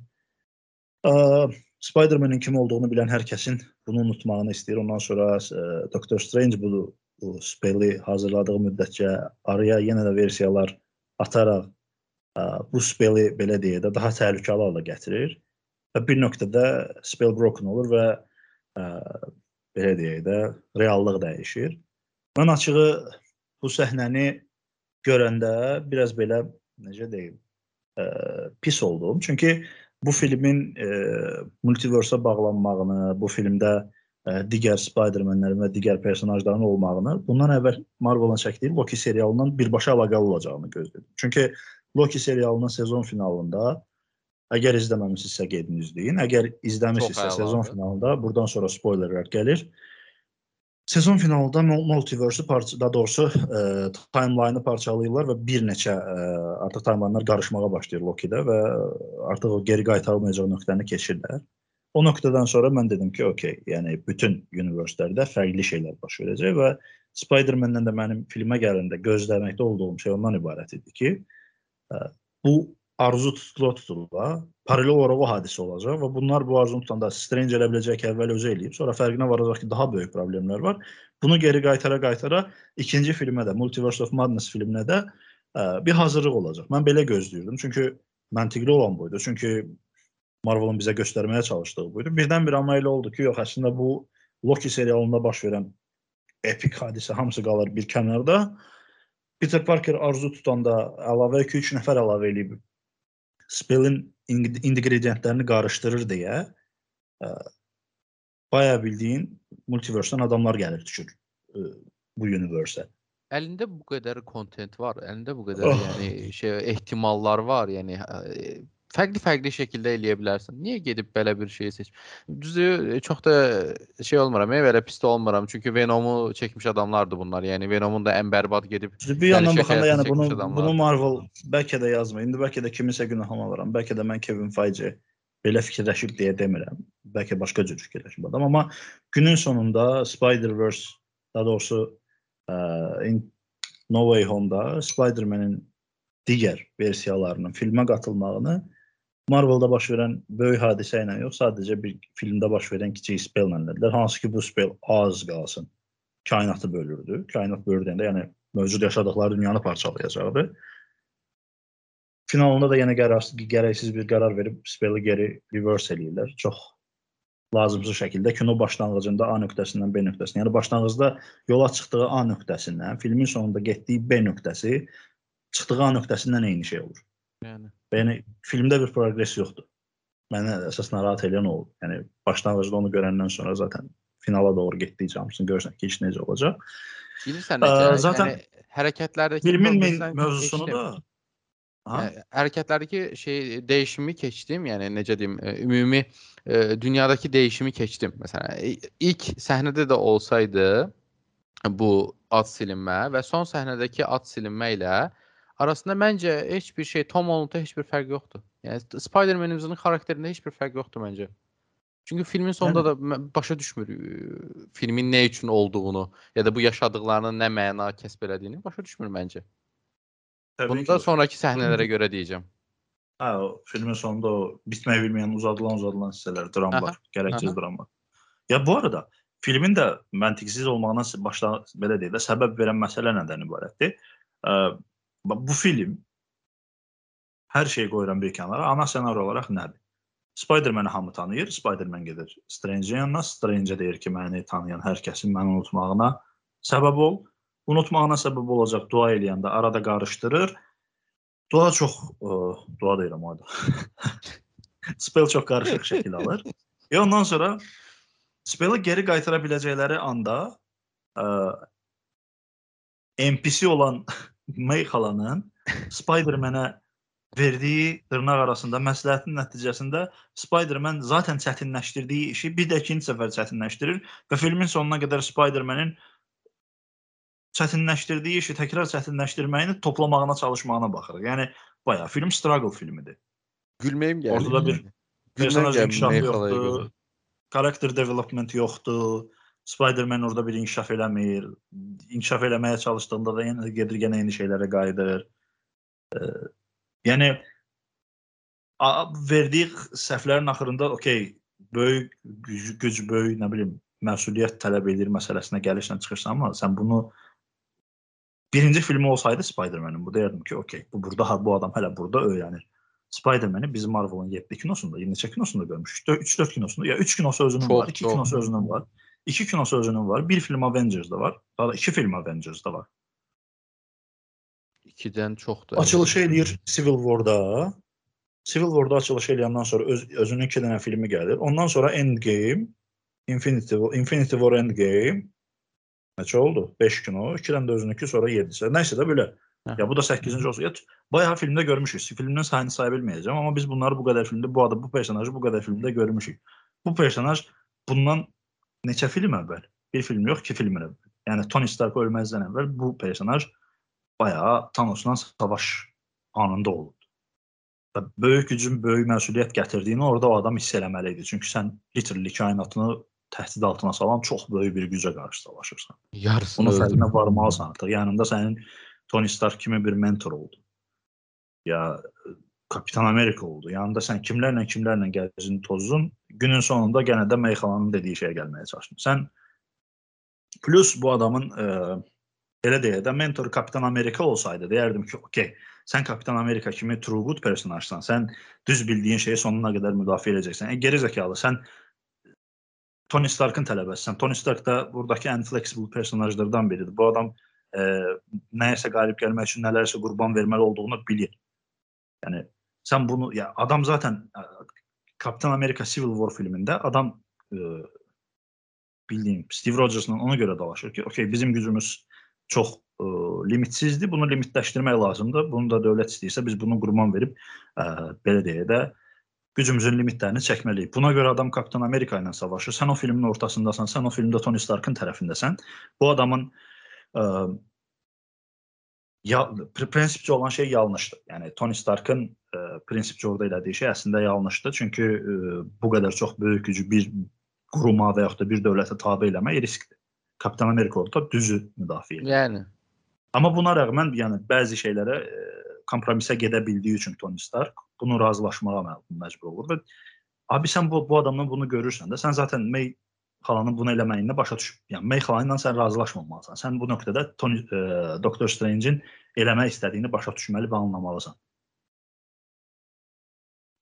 Spider-Man-in kim olduğunu bilən hər kəsin bunu unutmağını istəyir. Ondan sonra ə, Doctor Strange bu, bu spelli hazırladığı müddətcə araya yenə də versiyalar ataraq ə, bu spelli belə deyə də daha təhlükəli hala gətirir və bir nöqtədə spell broken olur və ə, belə deyək də reallıq dəyişir. Mən açığı bu səhnəni görəndə biraz belə necə deyim, ə, pis oldum. Çünki bu filmin ə, multiversə bağlanmağını, bu filmdə ə, digər Spider-Man-lərin və digər personajların olmağını bundan əvvəl Marvel-ın çəkdiyi Loki serialından birbaşa əlaqəli olacağını gözlədim. Çünki Loki serialının sezon finalında əgər izləməmisinizsə gedin izləyin. Əgər izləmisinizsə sezon finalında buradan sonra spoilerlər gəlir. Sezon finalında multiverse parça, daha doğrusu e, timeline-ı parçalayırlar və bir neçə e, artıq timelinelar qarışmağa başlayır Loki-də və artıq o geri qaytarılmayacaq nöqtəni keçirlər. O nöqtədən sonra mən dedim ki, okey, yəni bütün universelərdə fərqli şeylər baş verəcək və Spider-Man-dən də mənim filmə gələndə gözləməkdə olduğum şey ondan ibarət idi ki, ə, bu arzu tutula tutula paralel olaraq o hadisə olacaq və bunlar bu arzunu tutanda Strange elə biləcək ki, əvvəl özü eləyib, sonra fərqinə varacaq ki, daha böyük problemlər var. Bunu geri qaytara qaytara ikinci filmə də, Multiverse of Madness filminə də ə, bir hazırlıq olacaq. Mən belə gözləyirdim. Çünki məntiqli olan buydu. Çünki Marvel'ın bizə göstərməyə çalışdığı buydu. Birdən-bir amma elə oldu ki, yox, əslində bu Loki serialında baş verən epik hadisə hamısı qalır bir kənarda. Peter Parker arzu tutanda əlavə 2-3 nəfər əlavə eləyib spellin ingredientlərini qarışdırır deyə ə, baya bildiyin multiverse-dən adamlar gəlir düşür ə, bu universe-ə. Əlində bu qədər kontent var, əlində bu qədər oh. yəni şey ehtimallar var, yəni fərqli-fərqli şəkildə eləyə bilərsən. Niyə gedib belə bir şey seç? Düzü çox da şey olmuram, belə pis də olmuram. Çünki Venomu çəkmiş adamlardır bunlar. Yəni Venomun da ən bərbad gedib. Düzü bir yandan baxanda yəni bunu adamlar. bunu Marvel bəlkə də yazmır. İndi bəlkə də kiminsə günahını alıram. Bəlkə də mən Kevin Feige belə fikirləşib deyə demirəm. Bəlkə başqa cür fikirləşib adam, amma günün sonunda Spider-Verse, daha doğrusu ə, in No Way Home-da Spider-Man-in digər versiyalarının filmə qatılmağını Marvel-da baş verən böyük hadisə ilə yox, sadəcə bir filmdə baş verən kiçik spell-lə dedilər. Hansı ki bu spell az qalsın. Kainatı bölürdü. Kainat bölürdüyəndə yəni mövcud yaşadıkları dünyanı parçalayacaqdı. Finalında da yenə qərar, gərəksiz bir qərar verib spelli geri reverse eləyirlər. Çox lazımsız şəkildə kino başlanğıcında A nöqtəsindən B nöqtəsinə, yəni başlanğıcda yola çıxdığı A nöqtəsindən filmin sonunda getdiyi B nöqtəsi çıxdığı A nöqtəsindən eyni şey olur. Yəni. Yəni filmdə bir proqres yoxdur. Məni əsas narahat edən o oldu. Yəni başlanğıcda onu görəndən sonra zaten finala doğru getdikcə hamısını görsən ki, iş necə olacaq. Bilirsən necə? Zaten yəni, hərəkətlərdəki filmin mövzusunu da? Yəni, hərəkətlərdəki şey dəyişimi keçdim. Yəni necə deyim, ümumi e, dünyadakı dəyişimi keçdim. Məsələn, ilk səhnədə də olsaydı bu ad silinmə və son səhnədəki ad silinmə ilə arasında məncə heç bir şey Tom Hollandda heç bir fərq yoxdur. Yəni Spider-Man-imizin xarakterində heç bir fərq yoxdur məncə. Çünki filmin sonunda yəni, da başa düşmür filmin nə üçün olduğunu ya da bu yaşadıklarının nə məna kəsb elədiyini başa düşmür məncə. Təbii Bunu da sonrakı səhnələrə görə deyəcəm. Hə, filmin sonunda o bitmək bilməyən uzadılan uzadılan hissələr, dramlar, gərəksiz dramlar. Ya bu arada filmin də məntiqsiz olmağına başda belə deyək də səbəb verən məsələ nədən ibarətdir? Bu film hər şey qoyuram bir kənara. Ana ssenari olaraq nədir? Spider-Man-i hamı tanıyır. Spider-Man gedir Strange-in yanına. Strange deyir ki, məni tanıyan hər kəsin məni unutmağına səbəb ol. Unutmağına səbəb olacaq dua eləyəndə arada qarışdırır. Dua çox ə, dua deyirəm orada. Spell çox qarışıq şəkil alır. Və ondan sonra spelli geri qaytara biləcəkləri anda ə, NPC olan May xalanın Spider-Man-ə verdiyi dırnaq arasında məsləhətin nəticəsində Spider-Man zaten çətinləşdirdiyi işi bir də ikinci səfər çətinləşdirir və filmin sonuna qədər Spider-Man-in çətinləşdirdiyi işi təkrar çətinləşdirməyini toplamağına çalışmağına baxırıq. Yəni bayağı film struggle filmidir. Gülməyim gəldi. Orada bir personaj inkişafı yoxdur. Karakter development yoxdur. Spider-Man orada bir inkişaf eləmir. İnkişaf eləməyə çalışdığında da yenə gedir yenə eyni şeylərə qayıdır. E, yəni verdiyi səhvlərin axırında okey, böyük güc, güc böyük, nə bilim, məsuliyyət tələb edir məsələsinə gəlirsən, çıxırsan, amma sən bunu birinci filmi olsaydı Spider-Man-in bu deyərdim ki, okey, bu burada bu adam hələ burada öyrənir. Spider-Man-i biz Marvel-ın 7 kinosunda, 20 neçə kinosunda görmüşük. 3-4 kinosunda, ya 3 kinosu özünün çok, var, 2 kinosu özünün var. İki kino sözünün var. Bir film Avengers'da var. Daha da iki film Avengers'da var. 2-dən çoxdur. Açılış eləyir Civil War-da. Civil War-da açılış eləyəndən sonra öz, özünün iki dənə filmi gəlir. Ondan sonra Endgame, Infinity War, Infinity War Endgame. Neçə oldu? 5 kino. 2-dən də özününki sonra 7-sə. Nəysə də belə. Hə. Ya bu da 8-ci olsa. Ya, bayağı filmdə görmüşük. Filmin sayını saya bilməyəcəm, amma biz bunları bu qədər filmdə, bu adam, bu personajı bu qədər filmdə görmüşük. Bu personaj bundan neçə film əvvəl? Bir film yox, iki film əvvəl. Yəni Tony Stark ölməzdən əvvəl bu personaj bayağı Thanosla savaş anında olub. Və böyük gücün böyük məsuliyyət gətirdiyini orada o adam hiss eləməli idi. Çünki sən literally kainatını təhdid altına salan çox böyük bir gücə qarşı savaşırsan. Yarısını Bunun fərqinə varmalısan artıq. Yanında sənin Tony Stark kimi bir mentor oldu. Ya Kapitan Amerika oldu. Yanında sən kimlərlə kimlərlə gəzin tozdun. Günün sonunda yenə də Meyxalanın dediyi şeyə gəlməyə çalışdın. Sən plus bu adamın e, elə deyə mentor Kapitan Amerika olsaydı deyərdim ki, okey, sən Kapitan Amerika kimi true good personajsan, sən düz bildiyin şeyi sonuna qədər müdafiə edəcəksən. E, geri zəkalı, sən Tony Starkın tələbəsisən. Tony Stark da buradakı ən flexible personajlardan biridir. Bu adam e, nəyəsə qalib gəlmək üçün nələrsə qurban verməli olduğunu bilir. Yəni sən bunu ya adam zaten e, Kapitan Amerika Civil War filmində adam e, bildiyim Steve Rogers'la ona görə dalaşır ki, okey bizim gücümüz çox e, limitsizdir. Bunu limitləşdirmək lazımdır. Bunu da dövlət istəyirsə biz bunu qurban verib e, belə deyə də gücümüzün limitlərini çəkməliyik. Buna görə adam Kapitan Amerika ilə savaşır. Sən o filmin ortasındasan, sən o filmdə Tony Starkın tərəfindəsən. Bu adamın ə, ya pr- prinsipçi olan şey yanlışdır. Yəni Tony Starkın ə, prinsipçi orada elədiyi şey əslində yanlışdır. Çünki ə, bu qədər çox böyük gücü bir quruma və yaxud da bir dövlətə tabe eləmək riskdir. Kapitan Amerika orada düzü müdafiə edir. Yəni Amma buna rəğmən yəni bəzi şeylərə e, kompromisə gedə bildiyi üçün Tony Stark bunu razılaşmağa mə- məcbur olur və abi sən bu bu adamdan bunu görürsən də sən zaten May xalanın bunu eləməyini başa düşüb. Yəni May xalanı ilə sən razılaşmamalısan. Sən bu nöqtədə Tony e, Doctor Strange-in eləmək istədiyini başa düşməli və anlamalısan.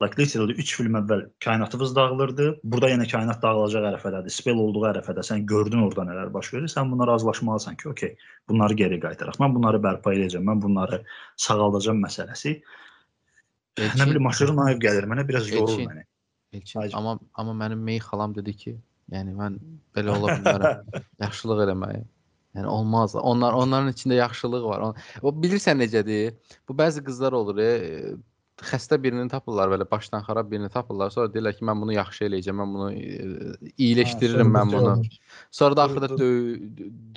Like literally 3 film əvvəl kainatımız dağılırdı. Burada yenə kainat dağılacaq ərəfədədir. Spell olduğu ərəfədə sən gördün orada nələr baş verir. Sən buna razılaşmalısan ki, okey, bunları geri qaytaraq. Mən bunları bərpa edəcəm. Mən bunları sağaldacağam məsələsi. Elçin- Nə bilim, aşırı naib gəlir mənə, biraz yorur məni. Elçin, Hacı. amma amma mənim Mey xalam dedi ki, yəni mən belə ola bilmərəm. yaxşılıq eləməyi. Yəni olmaz. Onlar onların içində yaxşılıq var. O bilirsən necədir? Bu bəzi qızlar olur, e, xəstə birini tapırlar belə başdan xarab birini tapırlar. Sonra deyirlər ki, mən bunu yaxşı eləyəcəm, mən bunu e, iyiləşdirirəm mən bunu. Sonra da axırda döy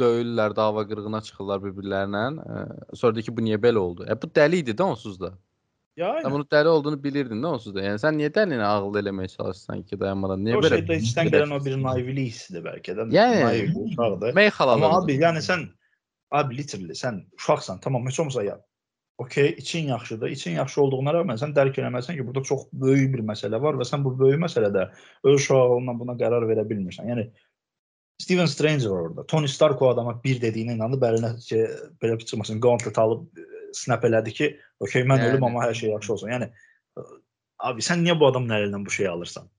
döyürlər, dava qırğına çıxırlar bir-birlərinə. E, Sonra deyir ki, bu niyə belə oldu? E bu dəli idi də onsuz da. Ya, Sən bunu dəli olduğunu bilirdin də onsuz da. Yəni sən niyə dəlinə ağıl eləməyə çalışırsan ki, dayanmadan? Niyə o belə? şeydə içdən gələn o bir naivlik hissidir bəlkə də. Yəni- Naiv uşaqdır. Mey xalaları. Amma abi, yəni sən abi literally sən uşaqsan, tamam, heç olmasa ya. Okay, için yaxşıdır. İçin yaxşı olduğuna rəğmən sən dərk eləməlisən ki, burada çox böyük bir məsələ var və sən bu böyük məsələdə öz uşağınla buna qərar verə bilmirsən. Yəni Steven Strange var orada. Tony Stark o adama bir dediyinə inandı, bərinə ki, belə çıxmasın, gauntlet alıb e, snap elədi ki, okay, mən Yəni. ölüm amma hər şey yaxşı olsun. Yəni e, abi sən niyə bu adamın əlindən bu şeyi alırsan?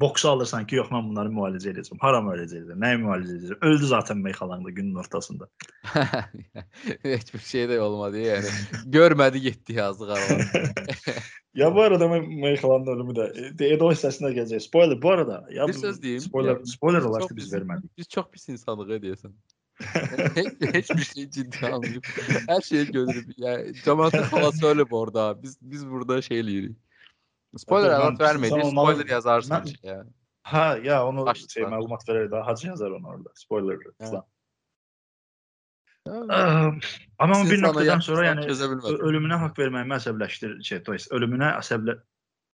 Boksu alırsan ki, yox mən bunları müalicə edəcəm. Hara müalicə edəcəm? Nəyi müalicə edəcəm? Öldü zaten meyxalanda günün ortasında. Heç bir şey də olmadı yəni. Görmədi getdi yazdıq arada. ya bu arada mən meyxalanın ölümü də e, Edo hissəsinə gələcək. Spoiler bu arada. Ya Bir söz deyim. Spoiler, spoiler Çox olarsa biz vermədik. Biz çox pis insanlıq edirsən. heç, bir şey ciddi almayıb. Hər şeyi görürük. Yəni cəmaatın xalası ölüb orada. Biz biz burada şey eləyirik. Spoiler Hacı, alert vermedi. Spoiler malı... yazarsın. Ben... Şey ya. Ha ya onu Başlıklar. şey malumat verir daha Hacı yazar onu orada. Spoiler falan. Um, ehm, ama Sizin bir noktadan sonra yani ölümüne hak verməyimi əsəbləşdir, şey, to ölümünə əsəblə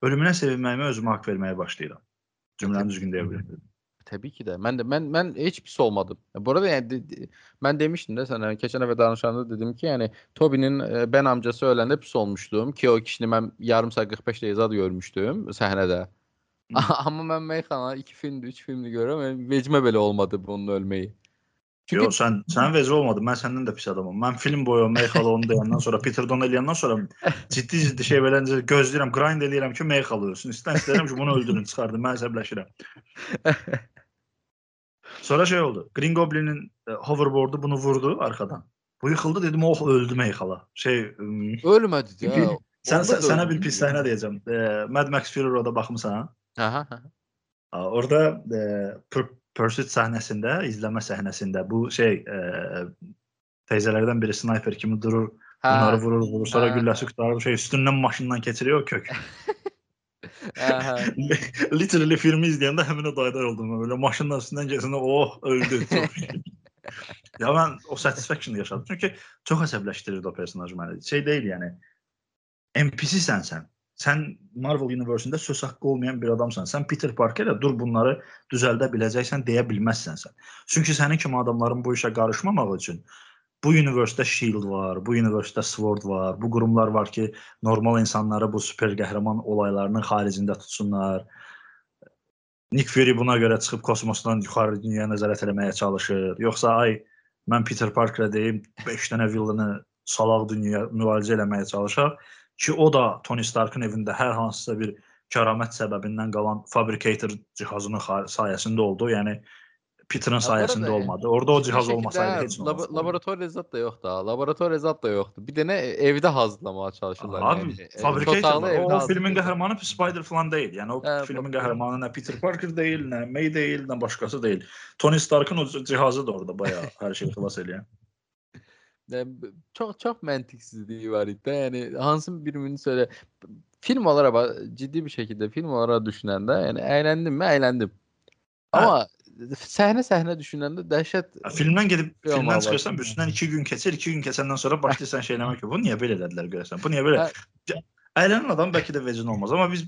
ölümünə sevinməyimi özümə hak verməyə başlayıram. Cümləni düzgün deyə bilərəm. Təbii ki də. Mən də mən mən heç pis olmadım. Bu arada yəni de- de- mən demişdim də sənə keçən dəfə danışanda dedim ki, yəni Tobinin e, Ben amcası öləndə pis olmuşdum ki, o kişini mən yarım saat 45 dəqiqə zad görmüşdüm səhnədə. Amma mən Meyxana 2 filmdir, 3 filmdir görürəm. Yəni vecimə belə olmadı bunun ölməyi. Çünki Yox, sən sən vecə olmadı. Mən səndən də pis adamam. Mən film boyu Meyxalı onu deyəndən sonra Peter Don eləyəndən sonra ciddi-ciddi şey verəncə gözləyirəm, grind eləyirəm ki, Meyxalı ölsün. İstən istəyirəm ki, bunu öldürün, çıxardın. Mən əsəbləşirəm. Sonra şey oldu. Green Goblin'in e, hoverboard'u bunu vurdu arkadan. Bu yıkıldı dedim oh öldü Meyxala. Şey ım, Ölmədi ya. sen, Onda sen da sana bir pis sahne diyeceğim. E, Mad Max Fury Road'a bakmışsan ha. Aha. aha. Orada e, Pur- Pursuit sahnesinde, izleme sahnesinde bu şey e, teyzelerden biri sniper kimi durur, bunları Hə. vurur, vurur. Sonra Ha. gülləsi tutarır, şey üstündən maşından keçiriyor kök. Literally filmi izləyəndə həmin o dayda oldum. Böyle maşının üstündən keçəndə oh öldü. Ya mən o satisfaction yaşadım. Çünki çox əsəbləşdirirdi o personaj məni. Şey deyil yəni. NPC-sən sən. Sən Marvel Universe-ində söz haqqı olmayan bir adamsan. Sən Peter Parker-ə dur bunları düzəldə biləcəksən deyə bilməzsən sən. Çünki sənin kimi adamların bu işə qarışmamaq üçün bu universe-də Shield var, bu universe-də Sword var, bu qurumlar var ki, normal insanları bu super qəhrəman olaylarının xaricində tutsunlar. Nick Fury buna görə çıxıb kosmosdan yuxarı dünyaya nəzarət etməyə çalışır. Yoxsa ay mən Peter Parker-ə deyim 5 dənə villaini salaq dünyaya müalicə etməyə çalışaq ki, o da Tony Starkın evində hər hansısa bir kəramət səbəbindən qalan fabricator cihazının sayəsində oldu. Yəni Peter'ın Ha, bu arada sayəsində yəni, olmadı. Orada o Ciddi cihaz şəkildə olmasaydı heç nə labo- olmazdı. Laboratoriya zad da yoxdur. ha, Laboratoriya zad da yoxdur. Bir dənə evdə hazırlamağa çalışırlar. Abi yəni. E, fabrikator otaqlı var. evdə O, o filmin hazırlayırlar. qəhrəmanı Spider falan deyil. Yəni o Hə, filmin bu- qəhrəmanı nə Peter Parker deyil, nə May deyil, nə başqası deyil. Tony Stark'ın o cihazı da orada bayağı hər şeyi xilas eləyən. Yəni, b- çox çox məntiqsizliyi var idi. də. Yəni hansı birini söylə. Film olaraq bax, ciddi bir şəkildə film olaraq düşünəndə, yəni əyləndim mi? Əyləndim. Amma səhnə-səhnə düşünəndə dəhşət Ya, Filmdən gedib Yox, filmdən çıxırsan, üstündən 2 gün keçir, 2 gün keçəndən sonra başlayırsan şey eləmək ki, bu niyə belə elədilər görəsən? Bu niyə belə? Əylənən adam bəlkə də vecin olmaz, amma biz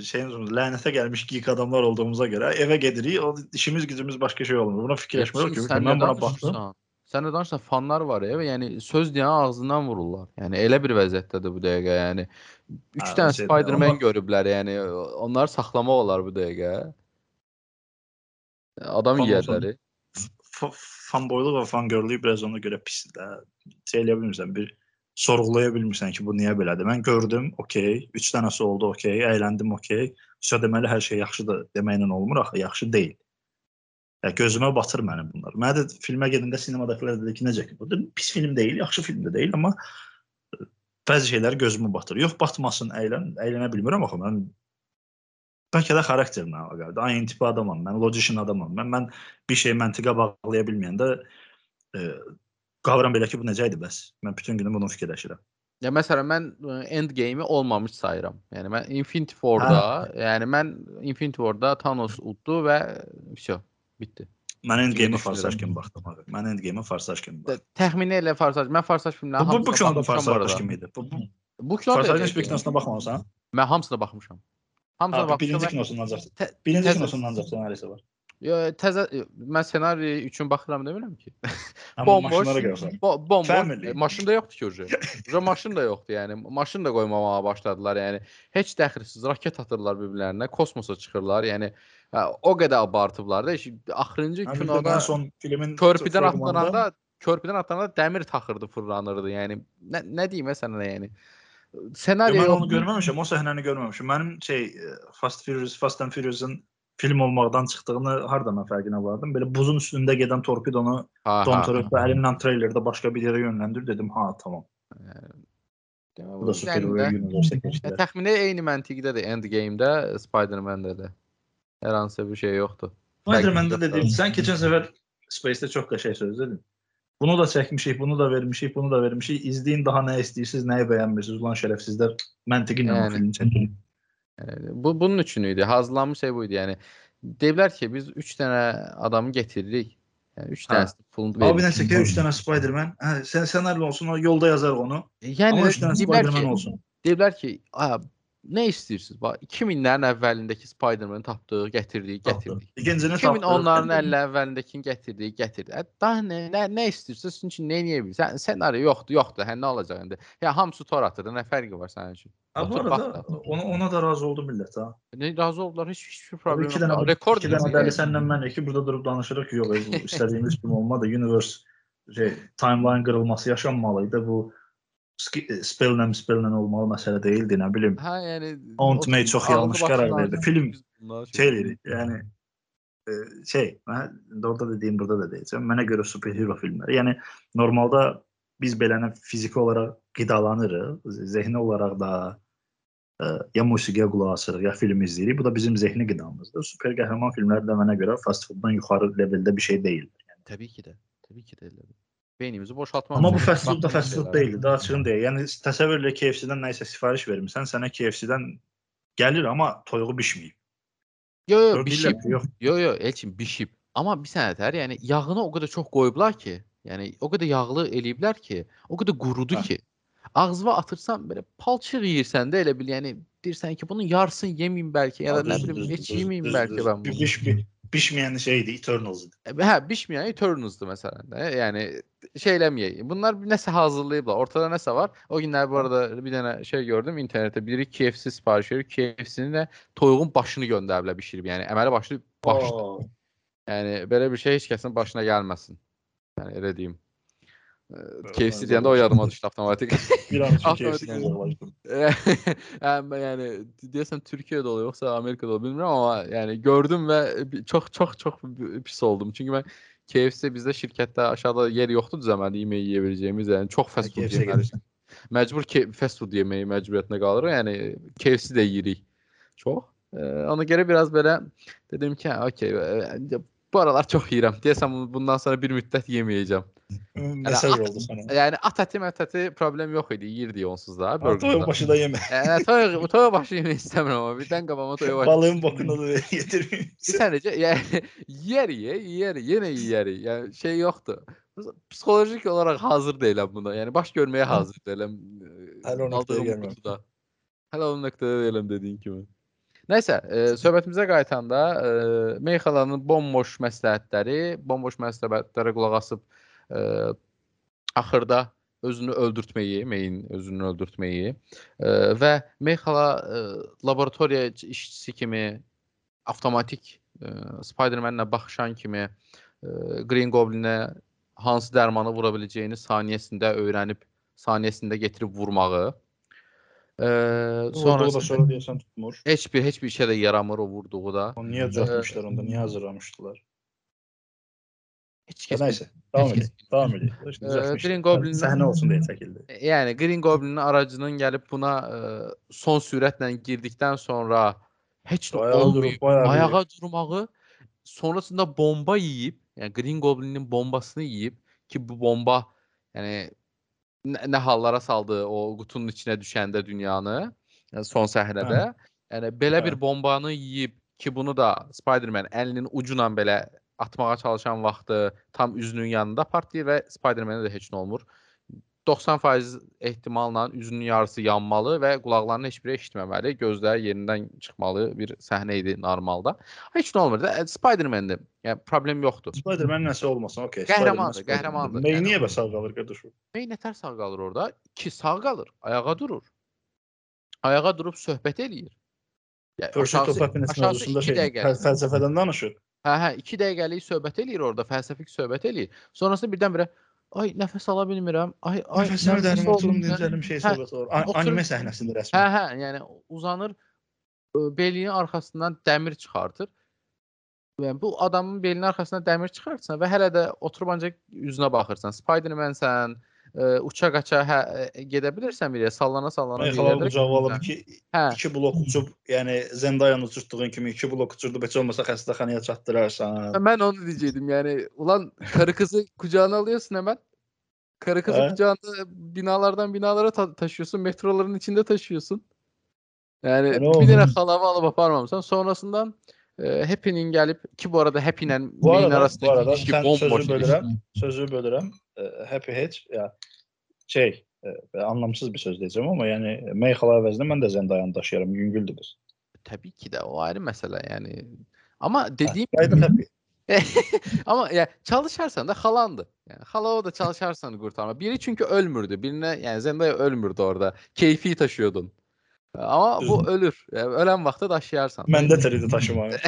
şeyin lənətə gəlmiş geek adamlar olduğumuza görə evə gedirik, o işimiz gücümüz başqa şey olmur. Buna fikirləşmirik ki, mən buna baxdım. Sən nə danışırsan? Fanlar var ya, və yəni söz deyən ağzından vururlar. Yəni elə bir vəziyyətdədir bu dəqiqə, yəni 3 Ha, dənə Spider-Man görüblər, yəni onları saxlamaq olar bu dəqiqə. Adam Fan yeyərləri. F- fanboyluq və fangirllik biraz ona görə pisdir də. Şey eləyə bilmirsən, bir sorğulaya bilmirsən ki, bu niyə belədir. Mən gördüm, okey, 3 dənəsi oldu, okey, əyləndim, okey. Sonra deməli hər şey yaxşıdır deməklə olmur axı, yaxşı deyil. Ya gözümə batır mənim bunlar. Mənə də filmə gedəndə sinemadakılar dedi ki, necə ki, bu pis film deyil, yaxşı film də deyil, amma ə, bəzi şeylər gözümə batır. Yox, batmasın, əylən, əylənə bilmirəm axı mən bəlkə də xarakterimlə əlaqəlidir. Aynı tipi adamam, mən logical adamam. Mən mən bir şey məntiqə bağlaya bilməyəndə e, qavram belə ki, bu necə idi bəs? Mən bütün günü bunu fikirləşirəm. Ya məsələn mən ə, Endgame-i olmamış sayıram. Yəni mən Infinity War-da, yəni mən Infinity War-da Thanos uddu və vəsə bitdi. Mən Endgame-ə düşünürəm. farsaj kimi baxdım abi. Mən Endgame-ə farsaj kimi baxdım. Təxmini elə Farsaj. Mən Farsaj filmlərinə Bu, bu, bu hamısına kinoda baxmışam bu farsaj kimi idi. Bu, bu Bu kinoda farsajın heç bir kinosuna baxmamısan? Mən hamısına baxmışam. Hamısına Abi, birinci kinosundan tə- Birinci kinosundan ancaq ssenarisi var. Yo, təzə mən ssenari üçün baxıram demirəm ki. Bomboş. bomboş. E, maşın da yoxdur ki orada. Orada maşın da yoxdur yəni. Maşın da qoymamağa başladılar yəni. Heç dəxilsiz raket atırlar bir-birlərinə, kosmosa çıxırlar. Yəni hə, o qədər abartıblar da. Axırıncı kinoda ən son filmin körpüdən atlananda körpüdən atlananda dəmir taxırdı, fırlanırdı. Yəni nə, nə deyim sənə yəni. Yo, Senariyo mən onu görməmişəm, o səhnəni görməmişəm. Mənim şey e, Fast Furious, Fast and Furious-un film olmaqdan çıxdığını harda mən fərqinə vardım. Belə buzun üstündə gedən torpidonu ha. Toretto əlindən treylerdə başqa bir yerə yönləndir dedim. Ha, tamam. Demək, Bu da super üzərində- universe Ya, keçdi. təxmini eyni məntiqdədir Endgame-də, Spider-Man-də də. Hər hansı bir şey yoxdur. Spider-Man-də Fərqli dedim, sən keçən səfər Space-də çox qəşəng söz dedin. Bunu da çəkmişik, bunu da vermişik, bunu da vermişik. İzləyin daha nə istəyirsiniz, nəyi bəyənmirsiniz? Ulan şərəfsizlər məntiqi ilə Yəni. filmi çəkin. Yəni, bu bunun üçün idi. Hazırlanmış şey bu idi. Yəni deyiblər ki, biz 3 dənə adamı getiririk. Yəni 3 Hə. dənəsi pulunu Abi veririk. nəsə ki 3 dənə Spider-Man. Hə, sən olsun, o yolda yazarıq onu. Yəni Amma 3 dənə Spider-Man olsun. deyiblər ki, "A, nə istəyirsiniz? Bax 2000-lərin əvvəlindəki Spider-Man tapdıq, gətirdik, gətirdik. İkincini 2010-ların əllə əvvəlindəkini gətirdik, gətirdik. Daha nə, nə, nə istəyirsiniz? Sizin üçün nə edə bilirsən? Sən ssenari yoxdur, yoxdur. Hə nə olacaq indi? Ya hamısı tor atır. Nə fərqi var sənin üçün? Ha, bu arada ona, ona da razı oldu millət ha. Ne razı oldular. Heç heç bir problem yox. dənə, Rekord iki dənə dəli sənlə mən iki burada durub danışırıq ki, yox, istədiyimiz film olmadı. Universe şey, timeline qırılması yaşanmalıydı. Bu sk- spelllə spelllə olmalı məsələ deyildi, nə bilim. Hə, yəni Aunt May çox yanlış qərar verdi. Film Şey elədik. Yəni e, şey, mən orada da deyim, burada da deyəcəm. Mənə görə superhero filmləri, yəni normalda biz belənə fiziki olaraq qidalanırıq, zehni olaraq da ə, ya musiqiyə qulaq asırıq, ya film izləyirik. Bu da bizim zehni qidamızdır. Super qəhrəman filmləri də mənə görə fast fooddan yuxarı leveldə bir şey deyil. Təbii ki də. Təbii ki də elədir. Beynimizi boşaltmaq. Amma bu üçün fast food da baxdığımız fast food şeylər. deyil, daha açığın deyil. Yəni təsəvvür elə KFC-dən nəyisə sifariş vermisən, sənə KFC-dən gəlir, amma toyuğu bişməyib. Yo yo bişib. Yox, Yo yo Elçin bişib. Amma bir sənətər, yəni yağını o qədər çox qoyublar ki, yəni o qədər yağlı eləyiblər ki, o qədər qurudu Hə. ki, ağzına atırsan belə palçıq yeyirsən də elə bil, yəni deyirsən ki, bunun yarısını yeməyim bəlkə ya da nə bilim heç yeməyim bəlkə mən Bir bunu. Biş, bir, bişməyən şeydir, Eternals idi. Hə, bişməyən Eternals'dır məsələn də. Yəni şey eləməyək. Bunlar bir nəsə hazırlayıblar. Ortada nəsə var. O günlər bu arada bir dənə şey gördüm internetdə. Biri KFC sifariş verir. KFC-nin də toyuğun başını göndəriblər bişirib. Yəni əməli başlı baş. Oo. Yəni belə bir şey heç kəsin başına gəlməsin. Yəni elə deyim. KFC deyəndə o yadıma düşdü avtomatik. Bir an KFC-dən uzaqlaşdım. yəni, deyəsən Türkiyədə olur yoxsa Amerikada olur bilmirəm amma yəni gördüm və çox çox çox pis oldum. Çünki mən KFC bizdə şirkətdə aşağıda yer yoxdur düzəməli yemək yeyə biləcəyimiz. Yəni çox fast food KFC-yə yeməli. Məcbur ke- fast food yeməyi məcburiyyətinə qalırıq. Yəni KFC də yeyirik. Çox. Ona görə biraz belə dedim ki, okey, bu aralar çox yeyirəm. Deyəsən bu- bundan sonra bir müddət yeməyəcəm. Məsəl oldu sənə. Yəni at əti, mət əti problem yox idi. Yeyirdik onsuz da. Ha, Toyuq burgerda. başı da yemə. Yəni toyuq, toyuq başı yemək istəmirəm amma birdən qabağıma toyuq başı. Balığın bokunu da yetirməyim. Bir sənəcə yəni yer ye, yer, yenə yeyərik. Yəni şey yoxdur. Psixolojik olaraq hazır deyiləm buna. Yəni baş görməyə hazır deyiləm. Hələ o nöqtəyə aldığım gəlməmişəm. qutuda. Hələ o nöqtədə deyiləm dediyin kimi. Nəysə, e, söhbətimizə qayıtanda e, Meyxalanın bomboş məsləhətləri, bomboş məsləhətlərə qulaq asıb e, axırda özünü öldürtməyi, Meyin özünü öldürtməyi e, və Meyxala e, laboratoriya işçisi kimi avtomatik e, Spider-Man-lə baxışan kimi e, Green Goblin-ə hansı dərmanı vura biləcəyini saniyəsində öyrənib, saniyəsində gətirib vurmağı. E, Sonra da sonrasında sonra deyəsən tutmur. heç bir heç bir işə də yaramır o vurduğu da. Onu niyə düzəltmişlər onda? Niyə hazırlamışdılar? Heç Ya kəs nəysə, davam heç edək. Davam edək. İşte Ee, düzəltmişlər. Green Goblin- səhnə olsun deyə çəkildi. Yəni Green Goblin-in aracının gəlib buna ə, son sürətlə girdikdən sonra heç nə Ayağa durub, olmayıb, bayağı bir- ayağa durmağı, sonrasında bomba yeyib, yəni Green Goblin-in bombasını yeyib ki bu bomba yəni nə, nə hallara saldı o qutunun içinə düşəndə dünyanı yəni son səhnədə. Yəni belə Hə. bir bombanı yeyib ki bunu da Spider-Man əlinin ucu ilə belə atmağa çalışan vaxtı tam üzünün yanında partlayır və Spider-Man-ə də heç nə olmur. 90% ehtimalla üzünün yarısı yanmalı və qulaqlarının heç biri eşitməməli, gözləri yerindən çıxmalı bir səhnə idi normalda. Heç nə olmur da e, Spider-Man-dir. Yəni problem yoxdur. Spider-Man nəsə olmasın, okey. Qəhrəmandır, qəhrəmandır. Ney niyə bəs sağ qalır qardaşım? Ney nətər sağ qalır orada? Ki sağ qalır, ayağa durur. Ayağa durub söhbət eləyir. Yəni Pursuit of Happiness mövzusunda şey, fəlsəfədən danışır. Hə, hə, 2 dəqiqəlik söhbət eləyir orada, fəlsəfik söhbət eləyir. Sonrasında birdən-birə ay nəfəs ala bilmirəm. Ay ay Nəfəsimi nəfəs dərin oturum olmuyor." dincəlim şey Hə, söhbət olur. Oturub- Anime səhnəsində Hə, rəsmən. hə, yəni uzanır belinin arxasından dəmir çıxartır. Yəni bu adamın belinin arxasından dəmir çıxartsan və hələ də oturub ancaq üzünə baxırsan. Spider-Man-sən, ə, uça qaça hə, ə, gedə bilirsən bir yerə, sallana sallana yerlərə qucağı alıb iki, Hə. iki blok uçub, yəni Zendayanı uçurtduğun kimi iki blok uçurdu, heç olmasa xəstəxanaya çatdırarsan. Ben onu diyecektim yani. Ulan karı kızı kucağına alıyorsun hemen. Karı kızı kucağında binalardan binalara ta- taşıyorsun. Metroların içinde taşıyorsun. Yani E, ne bir tane halava alıp aparmamışsan. Sonrasından e, Happy'nin gelip ki bu arada Happy'yle Bu arada, bu arasındaki arada ilişki bomboş sözü bölürəm, sözü bölürəm. E, Happy Hedge ya şey, e, anlamsız bir söz deyəcəm amma yəni Meyxala əvəzinə mən də Zendayanı daşıyaram, yüngüldür qız. Tabii ki de o ayrı yani. Ama dediğim Qayıdıb Happy. Ama ya çalışarsan da halandı. Yani hala o da çalışarsan kurtarma. Biri çünkü ölmürdü. Birine yani Zendaya ölmürdü orada. Keyfi taşıyordun. Ama bu ölür. Yani ölen vakti taşıyarsan. Məndə təridi daşımayı.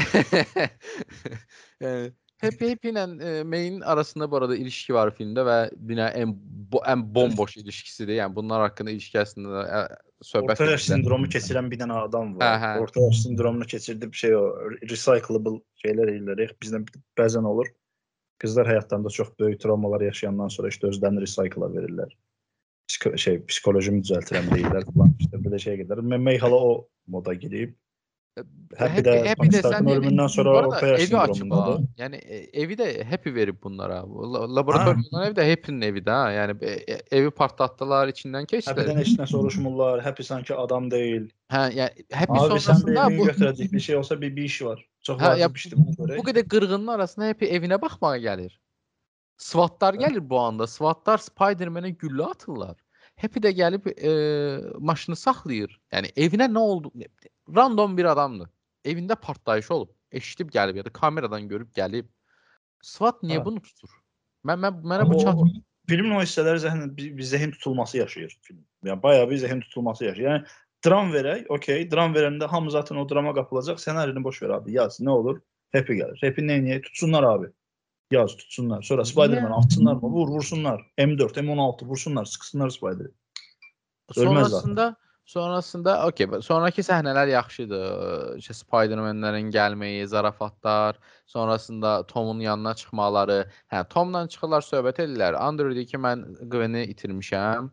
yani Happy Happy ile e, May'in arasında bu arada ilişki var filmde ve bina en bu ən bomboş ilişkisidir. Yəni bunlar haqqında ilişki əslində ə, söhbət Orta yaş sindromu keçirən bir dənə adam var. Hə, hə. Orta yaş sindromunu keçirdi bir şey o recyclable şeylər eləyirik. Bizdə bəzən olur. Qızlar həyatlarında çox böyük travmalar yaşayandan sonra işte özlərini recycle'a verirlər. Psiko şey psikolojimi düzəltirəm deyirlər falan. İşte belə şey gedər. Məmək hala o moda girib. Happy də Happy də Tony Stark'ın sən ölümündən sonra bu arada orta yaş evi açıb ha. sindromundadır. Yəni e, evi də Happy verib bunlara. La- Laboratoriyadan ev də Happy'nin evi də. ha. Yəni e, e, evi partlatdılar, içindən keçdilər. Happy'dən heç nə soruşmurlar. Happy sanki adam deyil. Hə, yəni Happy Abi sən də sonrasında evini bu götürəcək bir şey olsa bir, bir iş var. Çox Hə, ya vacib işdir buna görə. bu qədər qırğının arasında Happy evinə baxmağa gəlir. SWAT-lar gəlir bu anda. SWAT-lar Spider-Man-ə güllə atırlar. Happy də gəlib e, maşını saxlayır. Yəni evinə nə oldu? Random bir adamdır. Evində partlayış olub. Eşidib gəlib ya da kameradan görüb gəlib. SWAT niyə Ha. bunu tutur? Mən mənə Amma bu çat filmin o hissələri zəhn bir, bir zehin tutulması yaşayır film. Yəni bayağı bir zehin tutulması yaşayır. Yəni dram verək, okey, dram verəndə hamı zaten o drama qapılacaq. Ssenarini boş ver abi. Yaz, nə olur? Happy gəlir. Happy nə niyə tutsunlar abi. Yaz, tutsunlar. Sonra Spider-Man atsınlar mı? Vur, vursunlar. M4, M16 vursunlar, sıxsınlar Spider-i. Ölməz sonrasında sonrasında okey, sonrakı səhnələr yaxşıdır. İşte Spider-Man-lərin gəlməyi, zarafatlar, sonrasında Tomun yanına çıxmaları. Hə, Tomla çıxırlar, söhbət edirlər. Andrew deyir ki, mən Gwen-i itirmişəm.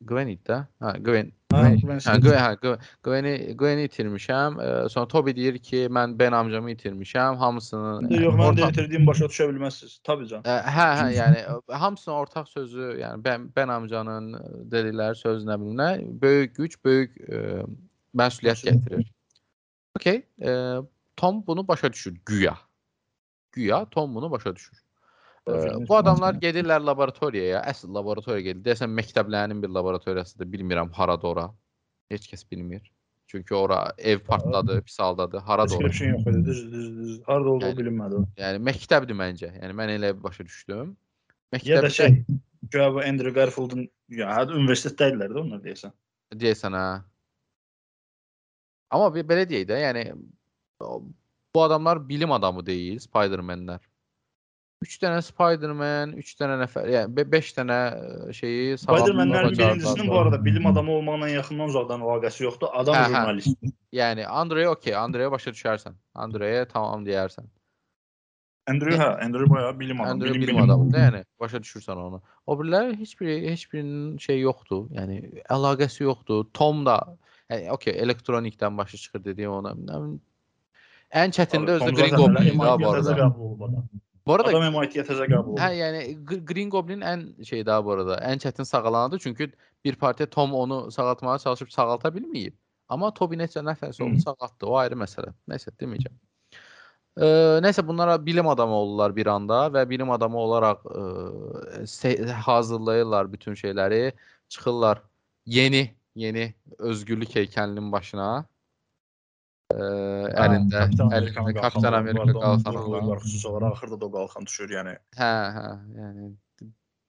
Gwen idi də? Hə, Gwen. Hə, Gwen- Hə, Gwen, hə, Gwen- Gwen-i Gwen-i itirmişəm. Ə, Sonra Toby deyir ki, mən Ben amcamı itirmişəm. Hamısını yox, mən orta- də itirdiyim başa düşə bilməzsiniz. Tabii can. Ə, Hə, hə, yəni hamısının ortaq sözü, yəni ben ben amcanın dedikləri söz nə bilim nə, böyük güc böyük ə, məsuliyyət gətirir. Okay, ə, Tom bunu başa düşür güya. Güya Tom bunu başa düşür. Ə, bu adamlar gedirlər laboratoriyaya, əsl laboratoriya gedir. Deyəsən məktəblərinin bir laboratoriyasıdır, bilmirəm harada ora. Heç kəs bilmir. Çünki ora ev partladı, pis haldadır. Harada ora? Description yox idi. Düz, düz, düz. Harda olduğu Yəni- bilinmədi. o. Yəni məktəbdir məncə. Yəni mən elə başa düşdüm. Ya da Məktəbdə şey, güya bu Andrew Garfield'ın ya hə universitetdəydilər də onlar deyəsən. deyəsən hə. Amma bir belə deyək də, yəni bu adamlar bilim adamı deyil, Spider-Man-lər. 3 dənə Spider-Man, 3 dənə nəfər, yəni 5 dənə ə, şeyi Spider-Man-lərin bacardılar. birincisinin bu arada bilim adamı olmaqla yaxından uzaqdan əlaqəsi yoxdur. Adam Hə, hə. jurnalist. Yəni Andreya okey, Andreya başa düşərsən. Andreya tamam deyərsən. Andrew hə, Andrew bayağı bilim adamı. Andreya bilim adamıdır, yəni başa düşürsən onu. O birləri heç biri heç birinin şey yoxdur. Yəni əlaqəsi yoxdur. Tom da yəni okey, elektronikdən başa çıxır dediyim ona. Nə bilim, Ən çətində özü Green Goblin idi ha bu arada. Bu arada Adam təzə qəbul olub. Hə, yəni Green Goblin ən şey daha bu arada, ən çətin sağalanıdır çünki bir partiya Tom onu sağaltmağa çalışıb sağalta bilməyib. Amma Toby necə nəfəs Hı. onu sağaltdı. O ayrı məsələ. Nəsə deməyəcəm. Ə, nəsə bunlara bilim adamı olurlar bir anda və bilim adamı olaraq se- hazırlayırlar bütün şeyləri, çıxırlar yeni, yeni özgürlük heykəlinin başına. Ə, əlində, əlində Kapitan Amerika qalxanı qalxanı var. Xüsusi olaraq axırda da o qalxan düşür, yəni. Hə, hə, yəni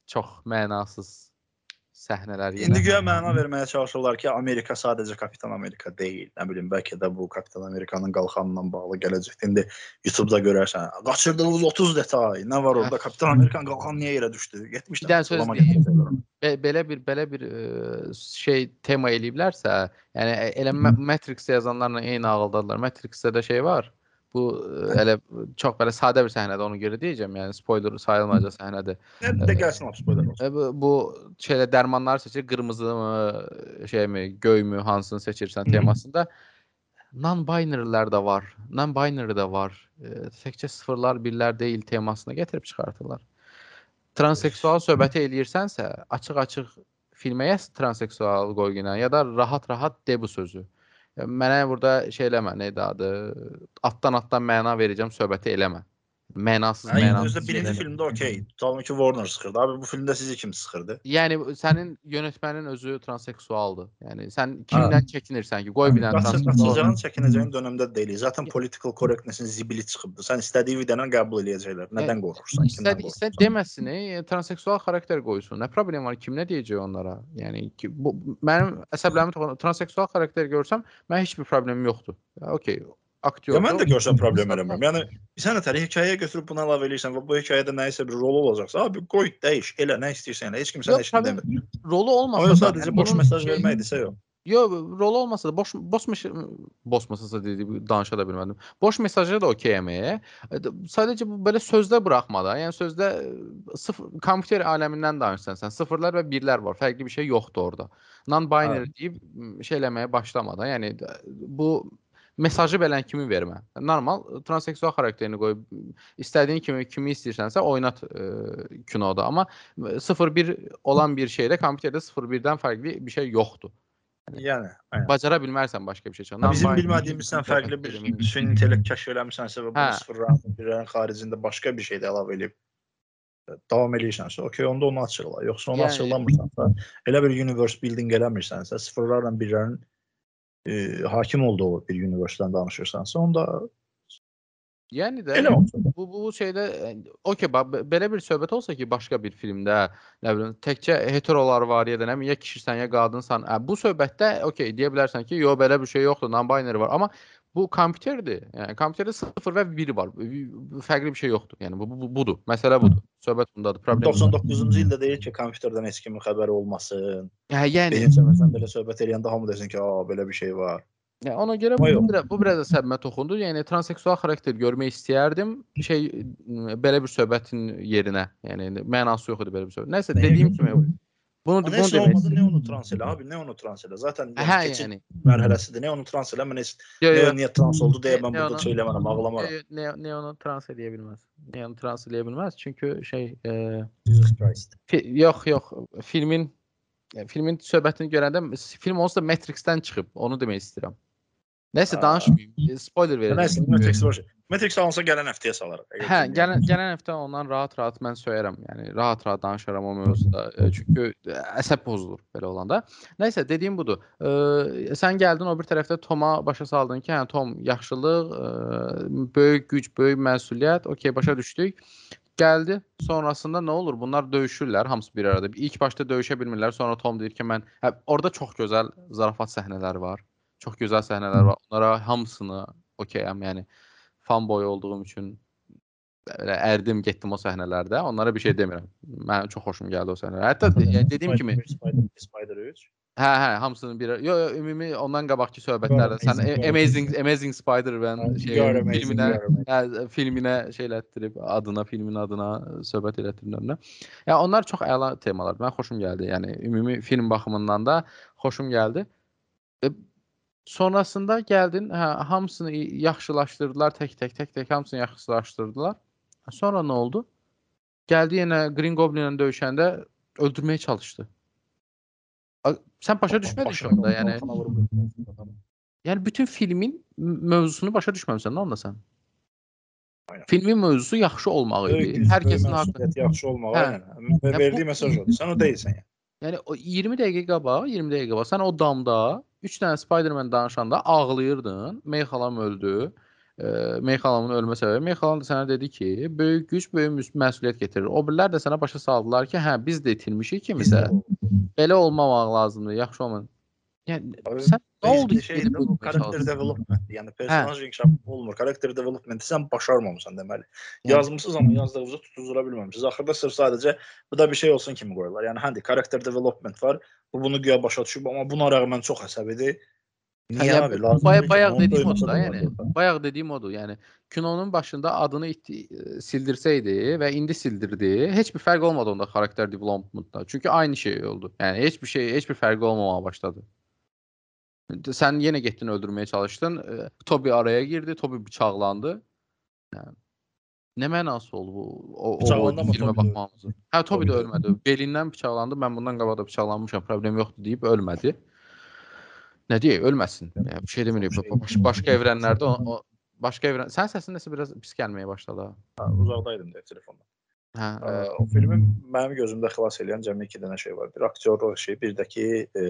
çox mənasız səhnələr İndi güya məna verməyə çalışırlar ki, Amerika sadəcə Kapitan Amerika deyil. Nə bilim, bəlkə də bu Kapitan Amerikanın qalxanla bağlı gələcəkdə indi YouTube-da görərsən. Qaçırdığınız 30 detay. Nə var orada? Kapitan Amerikanın qalxanı niyə yerə düşdü? 70 Bir dənə söz deyim. Be- belə bir belə bir ə, şey tema eləyiblərsə, yəni e- elə Ma- Matrix yazanlarla eyni ağıldadılar. Matrix-də də şey var. Bu ə, elə çox belə sadə bir səhnədə onu görə deyəcəm. Yəni spoiler sayılmayacaq səhnədir. Nə də gəlsin o spoiler olsun. E, bu, bu şeylə dərmanları seçir, qırmızı mı, şeymi, göymü, hansını seçirsən Hı. temasında. Non-binary'lər də var. Non-binary də var. E, təkcə sıfırlar, birlər deyil temasına gətirib çıxartırlar. Transseksual söhbəti eləyirsənsə, açıq-açıq filməyə transseksual qoy günə ya da rahat-rahat de bu sözü. Mənə burada şey eləmə, nə adı? Atdan-atdan məna verəcəm söhbəti eləmə. Mənasız, Hə, mənasız. özdə birinci şeylər- filmdə okey. Tutalım ki, Warner sıxırdı. Abi bu filmdə sizi kim sıxırdı? Yəni sənin yönetmənin özü transseksualdır. Yəni sən kimdən çəkinirsən ki, qoy bir dənə transseksual. Çəkinəcəyin dövrdə deyil. Zaten political correctness-in zibili çıxıbdı. Sən istədiyi videonu qəbul eləyəcəklər. Nədən qorxursan? Kimdən İstədi, istə qorxursan? deməsin, e, transseksual xarakter qoysun. Nə problem var? Kim nə deyəcək onlara? Yəni ki, bu mənim əsəblərimi. Transseksual xarakter görsəm, mən heç bir problemim yoxdur. Ya, okey. Aktyor. Ya mən də görsən problem eləmirəm. Yəni sən nətər hekayəyə götürüb bunu əlavə eləyirsən və bu hekayədə nəyisə bir rolu olacaqsa, abi qoy dəyiş, elə nə istəyirsən elə. Heç kim sənə heç nə demir. rolu olmasa da, sadəcə boş mesaj verməkdirsə yox. Yox, rol olmasa da boş boş boş mesajı dedi, danışa da bilmədim. Boş mesajı da okeyəm. e. Sadəcə bu belə sözdə buraxma da. Yəni sözdə e, sıfır kompüter aləmindən danışsan sən. Sıfırlar və birlər var. Fərqli bir şey yoxdur orada. Non-binary deyib m, şey eləməyə başlama da. Yəni bu mesajı belən kimi vermə. Normal transseksual xarakterini qoyub istədiyin kimi kimi istəyirsənsə oynat e, kinoda, amma 0-1 olan bir şeydə kompüterdə 0-1-dən fərqli bir şey yoxdur. Yəni, aynen. Bacara bilmərsən başqa bir şey çıxar. Ha, Bizim Non-binary bilmədiyimiz sən fərqli bir süni intellekt kəşf eləmisənsə və Hə. bunu sıfırların birlərin xaricində başqa bir şey də əlavə edib e, davam eləyirsənsə, okey, onda onu açıqla. Yoxsa onu Yəni- açıqlamırsansa, elə bir universe building eləmirsənsə, sıfırlarla birlərin e, hakim olduğu bir universedən danışırsansa, onda Yəni də elə bu bu, şeydə e, okey belə bir söhbət olsa ki, başqa bir filmdə, nə bilim, təkcə heterolar var ya da nə bilim, ya kişisən ya qadınsan, ə, bu söhbətdə okey deyə bilərsən ki, yo belə bir şey yoxdur, non-binary var, amma bu kompüterdir. Yəni kompüterdə 0 və 1 var. Bu- Fərqli bir şey yoxdur. Yəni bu, bu bu- budur. Məsələ budur. Söhbət bundadır. Problem. bundadır. 99-cu ildə deyir ki, kompüterdən heç kimin xəbəri olmasın. Hə, yəni Beyin səməsən belə söhbət eləyəndə hamı desin ki, "A, belə bir şey var." Yəni ona görə bu, biraz, bu biraz da səbimə toxundu. Yəni transseksual xarakter görmək istəyərdim. Şey belə bir söhbətin yerinə. Yəni mənası yox idi belə bir söhbət. Nəsə dediyim kimi bunu Ama bunu neyse demək olmadı ne istəyirəm. onu trans elə abi ne onu trans elə. Zaten yəni, Hə, keçid yəni. mərhələsidir. Ne onu trans elə. Mən heç Yo, ne yo, niyə trans oldu deyə Ne- mən ne burada onu- şey eləmərəm, ağlamaram. yo, ne, ne onu trans edə bilməz. Ne onu trans edə bilməz. Çünki şey e, Jesus Christ. fi, yox, yox, filmin e, filmin söhbətini görəndə film onsuz da Matrix-dən çıxıb. Onu demək istəyirəm. Nəsə danışmayım. E, Spoiler Nəysə, verəcəm. Matrix var. Matrix alınsa gələn həftəyə salarıq. əgər Hə, gələn gələn həftə ondan rahat-rahat mən söyərəm. Yəni rahat-rahat danışaram o mövzuda. E, Çünki e, əsəb pozulur belə olanda. Nəysə, dediyim budur. E, sən gəldin o bir tərəfdə Toma başa saldın ki, hə Tom yaxşılıq, e, böyük güc, böyük məsuliyyət. Okay, başa düşdük. Gəldi. Sonrasında nə olur? Bunlar döyüşürlər hamısı bir arada. İlk başda döyüşə bilmirlər. Sonra Tom deyir ki, mən hə, orada çox gözəl zarafat səhnələri var. Çox gözəl səhnələr var. Onlara hamısını okeyəm. Yəni fanboy olduğum üçün belə ərdim, getdim o səhnələrdə. Onlara bir şey demirəm. Mənim çox xoşum gəldi o səhnələr. Hətta de- yəni dediyim kimi, Spider, Spider 3. hə, hə, hamısının bir yo, yo, ümumi ondan qabaqki söhbətlərdə sən Amazing, A- Amazing Amazing Spider-Man şey You are amazing, filminə you are amazing. hə, filminə şey elətdirib, adına, filmin adına söhbət elətdirib önünə. Ya onlar çox əla temalardır. Mən xoşum gəldi. Yəni ümumi film baxımından da xoşum gəldi. Sonrasında gəldin, hə, hamısını yaxşılaşdırdılar, tək-tək, tək-tək hamısını yaxşılaşdırdılar. Sonra nə oldu? Gəldi yenə Green Goblin-lə döyüşəndə öldürməyə çalışdı. Sən başa düşmədin ki onda, yəni Yəni bütün filmin mövzusunu başa düşməmisən nə onda sən? Aynen. Filmin mövzusu yaxşı olmaq idi. Hər kəsin haqqı. yaxşı olmaq, Hə. Və Ya verdiyi mesaj odur. Sən o deyilsən yəni. Yəni o 20 dəqiqə qabaq, 20 dəqiqə qabaq sən o damda 3 dənə Spider-Man danışanda ağlayırdın. May xalam öldü. E, May xalamın ölmə səbəbi May xalam da sənə dedi ki, böyük güc böyük məsuliyyət gətirir. O birlər də sənə başa saldılar ki, hə biz də itirmişik kimisə. Belə olmamaq lazımdır, yaxşı olmadı. Yəni Abi, sən nə oldu ki, şey, gedib bu öldürməyə karakter çalışdın? development. Yəni personaj inkişafı olmur. Karakter developmenti sən başarmamısan deməli. Yəni- Yazmısınız amma yazdığınızı tutuzdura bilməmisiniz. Axırda sırf sadəcə bu da bir şey olsun kimi qoyurlar. Yəni hə, karakter development var. Bu bunu güya başa düşüb amma buna rəğmən çox əsəbidir. Niyə Yəni, abi? Lazım baya- deyil ki, bayaq onu dediyim doymasa odur da, da yəni. var. Bayaq dediyim odur. Yəni kinonun başında adını it- sildirsəydi və indi sildirdi, heç bir fərq olmadı onda xarakter developmentda. Çünki aynı şey oldu. Yəni heç bir şey, heç bir fərqi olmamağa başladı. Sən yenə getdin öldürməyə çalışdın. e, Toby araya girdi, Toby bıçaqlandı. Yəni nə mənası oldu bu? O, o, filmə baxmağımızın. Hə, Toby də ölmədi. Belindən bıçaqlandı. Mən bundan qabaq da bıçaqlanmışam, problem yoxdur deyib ölmədi. Nə deyək, ölməsin. Yəni bir şey demirik. Baş, başqa evrənlərdə o, o başqa evrən. Sən səsin nəsə biraz pis gəlməyə başladı. Ha, uzaqdaydım da telefonda. Hə, Ə, o filmin mənim gözümdə xilas edən cəmi 2 dənə şey var. Bir aktyorluq şey, bir də ki, e,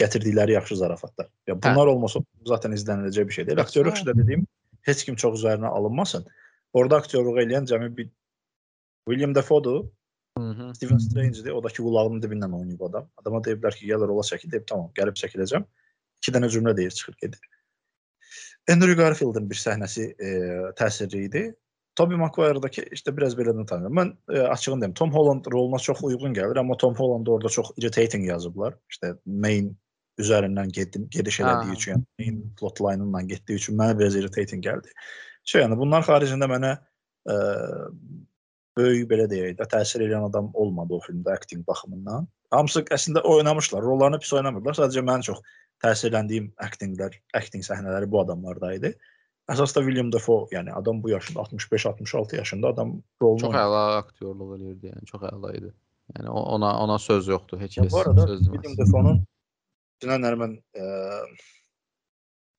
gətirdikləri yaxşı zarafatlar. Ya bunlar olmasa zaten izləniləcək bir şey deyil. Aktyorluq Hə. işdə dediyim heç kim çox üzərinə alınmasın. Orada aktyorluq eləyən cəmi bir William Dafoe-dur. hı -hı. Stephen Strange-dir. Odakı qulağının dibindən oynayıb adam. Adama deyiblər ki, gəl rola çəkil, deyib tamam, gəlib çəkiləcəm. 2 dənə cümlə deyir, çıxır gedir. Andrew Garfield'ın bir səhnəsi e, təsirli idi. Tobey Maguire'dakı işte biraz belədən tanıyıram. Mən e, açığını deyim, Tom Holland roluna çox uyğun gəlir, amma Tom Holland orada çox irritating yazıblar. İşte main üzərindən getdim, gediş elədiyi üçün, yəni main plot line-ından getdiyi üçün mənə biraz irritating gəldi. Şey yəni bunlar xaricində mənə e, böyük belə deyək də təsir edən adam olmadı o filmdə akting baxımından. Hamısı əslində oynamışlar, rollarını pis oynamırlar. Sadəcə mən çox təsirləndiyim aktinglər, akting səhnələri bu adamlarda idi. Əsasda William Dafoe, yəni adam bu yaşında 65-66 yaşında adam rolunu Çox əla aktyorluq eləyirdi, yəni çox əla idi. Yəni ona ona söz yoxdur, heç kəs söz William deməz. Dafoe'nun Cinən mən ə,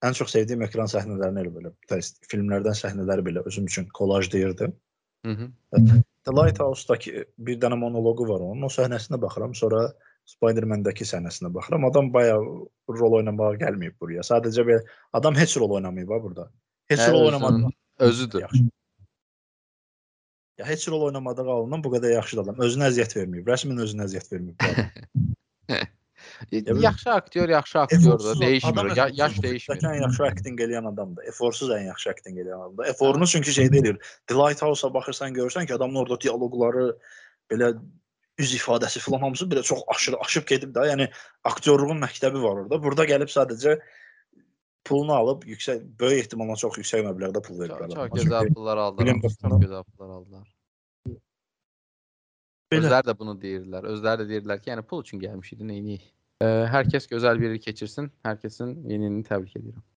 ən çox sevdiyim ekran səhnələrini elə belə filmlərdən səhnələri belə özüm üçün kolaj deyirdim. Hı -hı. The Lighthouse-dakı bir dənə monoloqu var onun. O səhnəsinə baxıram, sonra Spider-Man-dəki səhnəsinə baxıram. Adam bayağı rol oynamağa gəlməyib buraya. Sadəcə belə adam heç rol oynamayıb ha burada. Heç Hə, rol oynamadı. Özüdür. Yaxşı. Ya heç rol oynamadığı halından bu qədər yaxşı da adam. Özünə əziyyət verməyib. Rəsmən özünə əziyyət verməyib bir- Yaxşı aktyor, yaxşı aktyordur, dəyişmir. Ya, yaş dəyişmir. Ən yaxşı akting eləyən adamdır. Eforsuz ən yaxşı akting eləyən adamdır. Eforunu çünki şey deyir. The Lighthouse-a baxırsan görürsən ki, adamın orada dialoqları belə üz ifadəsi falan hamısı belə çox aşırı aşıb gedib də. Yəni aktyorluğun məktəbi var orada. Burada gəlib sadəcə pulunu alıb yüksək böyük ehtimalla çox yüksək məbləğdə pul Çox, veriblər. çox adama. gözəl pullar aldılar. Çox gözəl pullar aldılar. Belə. Özləri də bunu deyirlər. Özləri də deyirlər ki, yəni pul üçün gəlmiş idi, neyniyik. Ə, Hər kəs gözəl bir il keçirsin. Hər kəsin yeni ilini təbrik edirəm.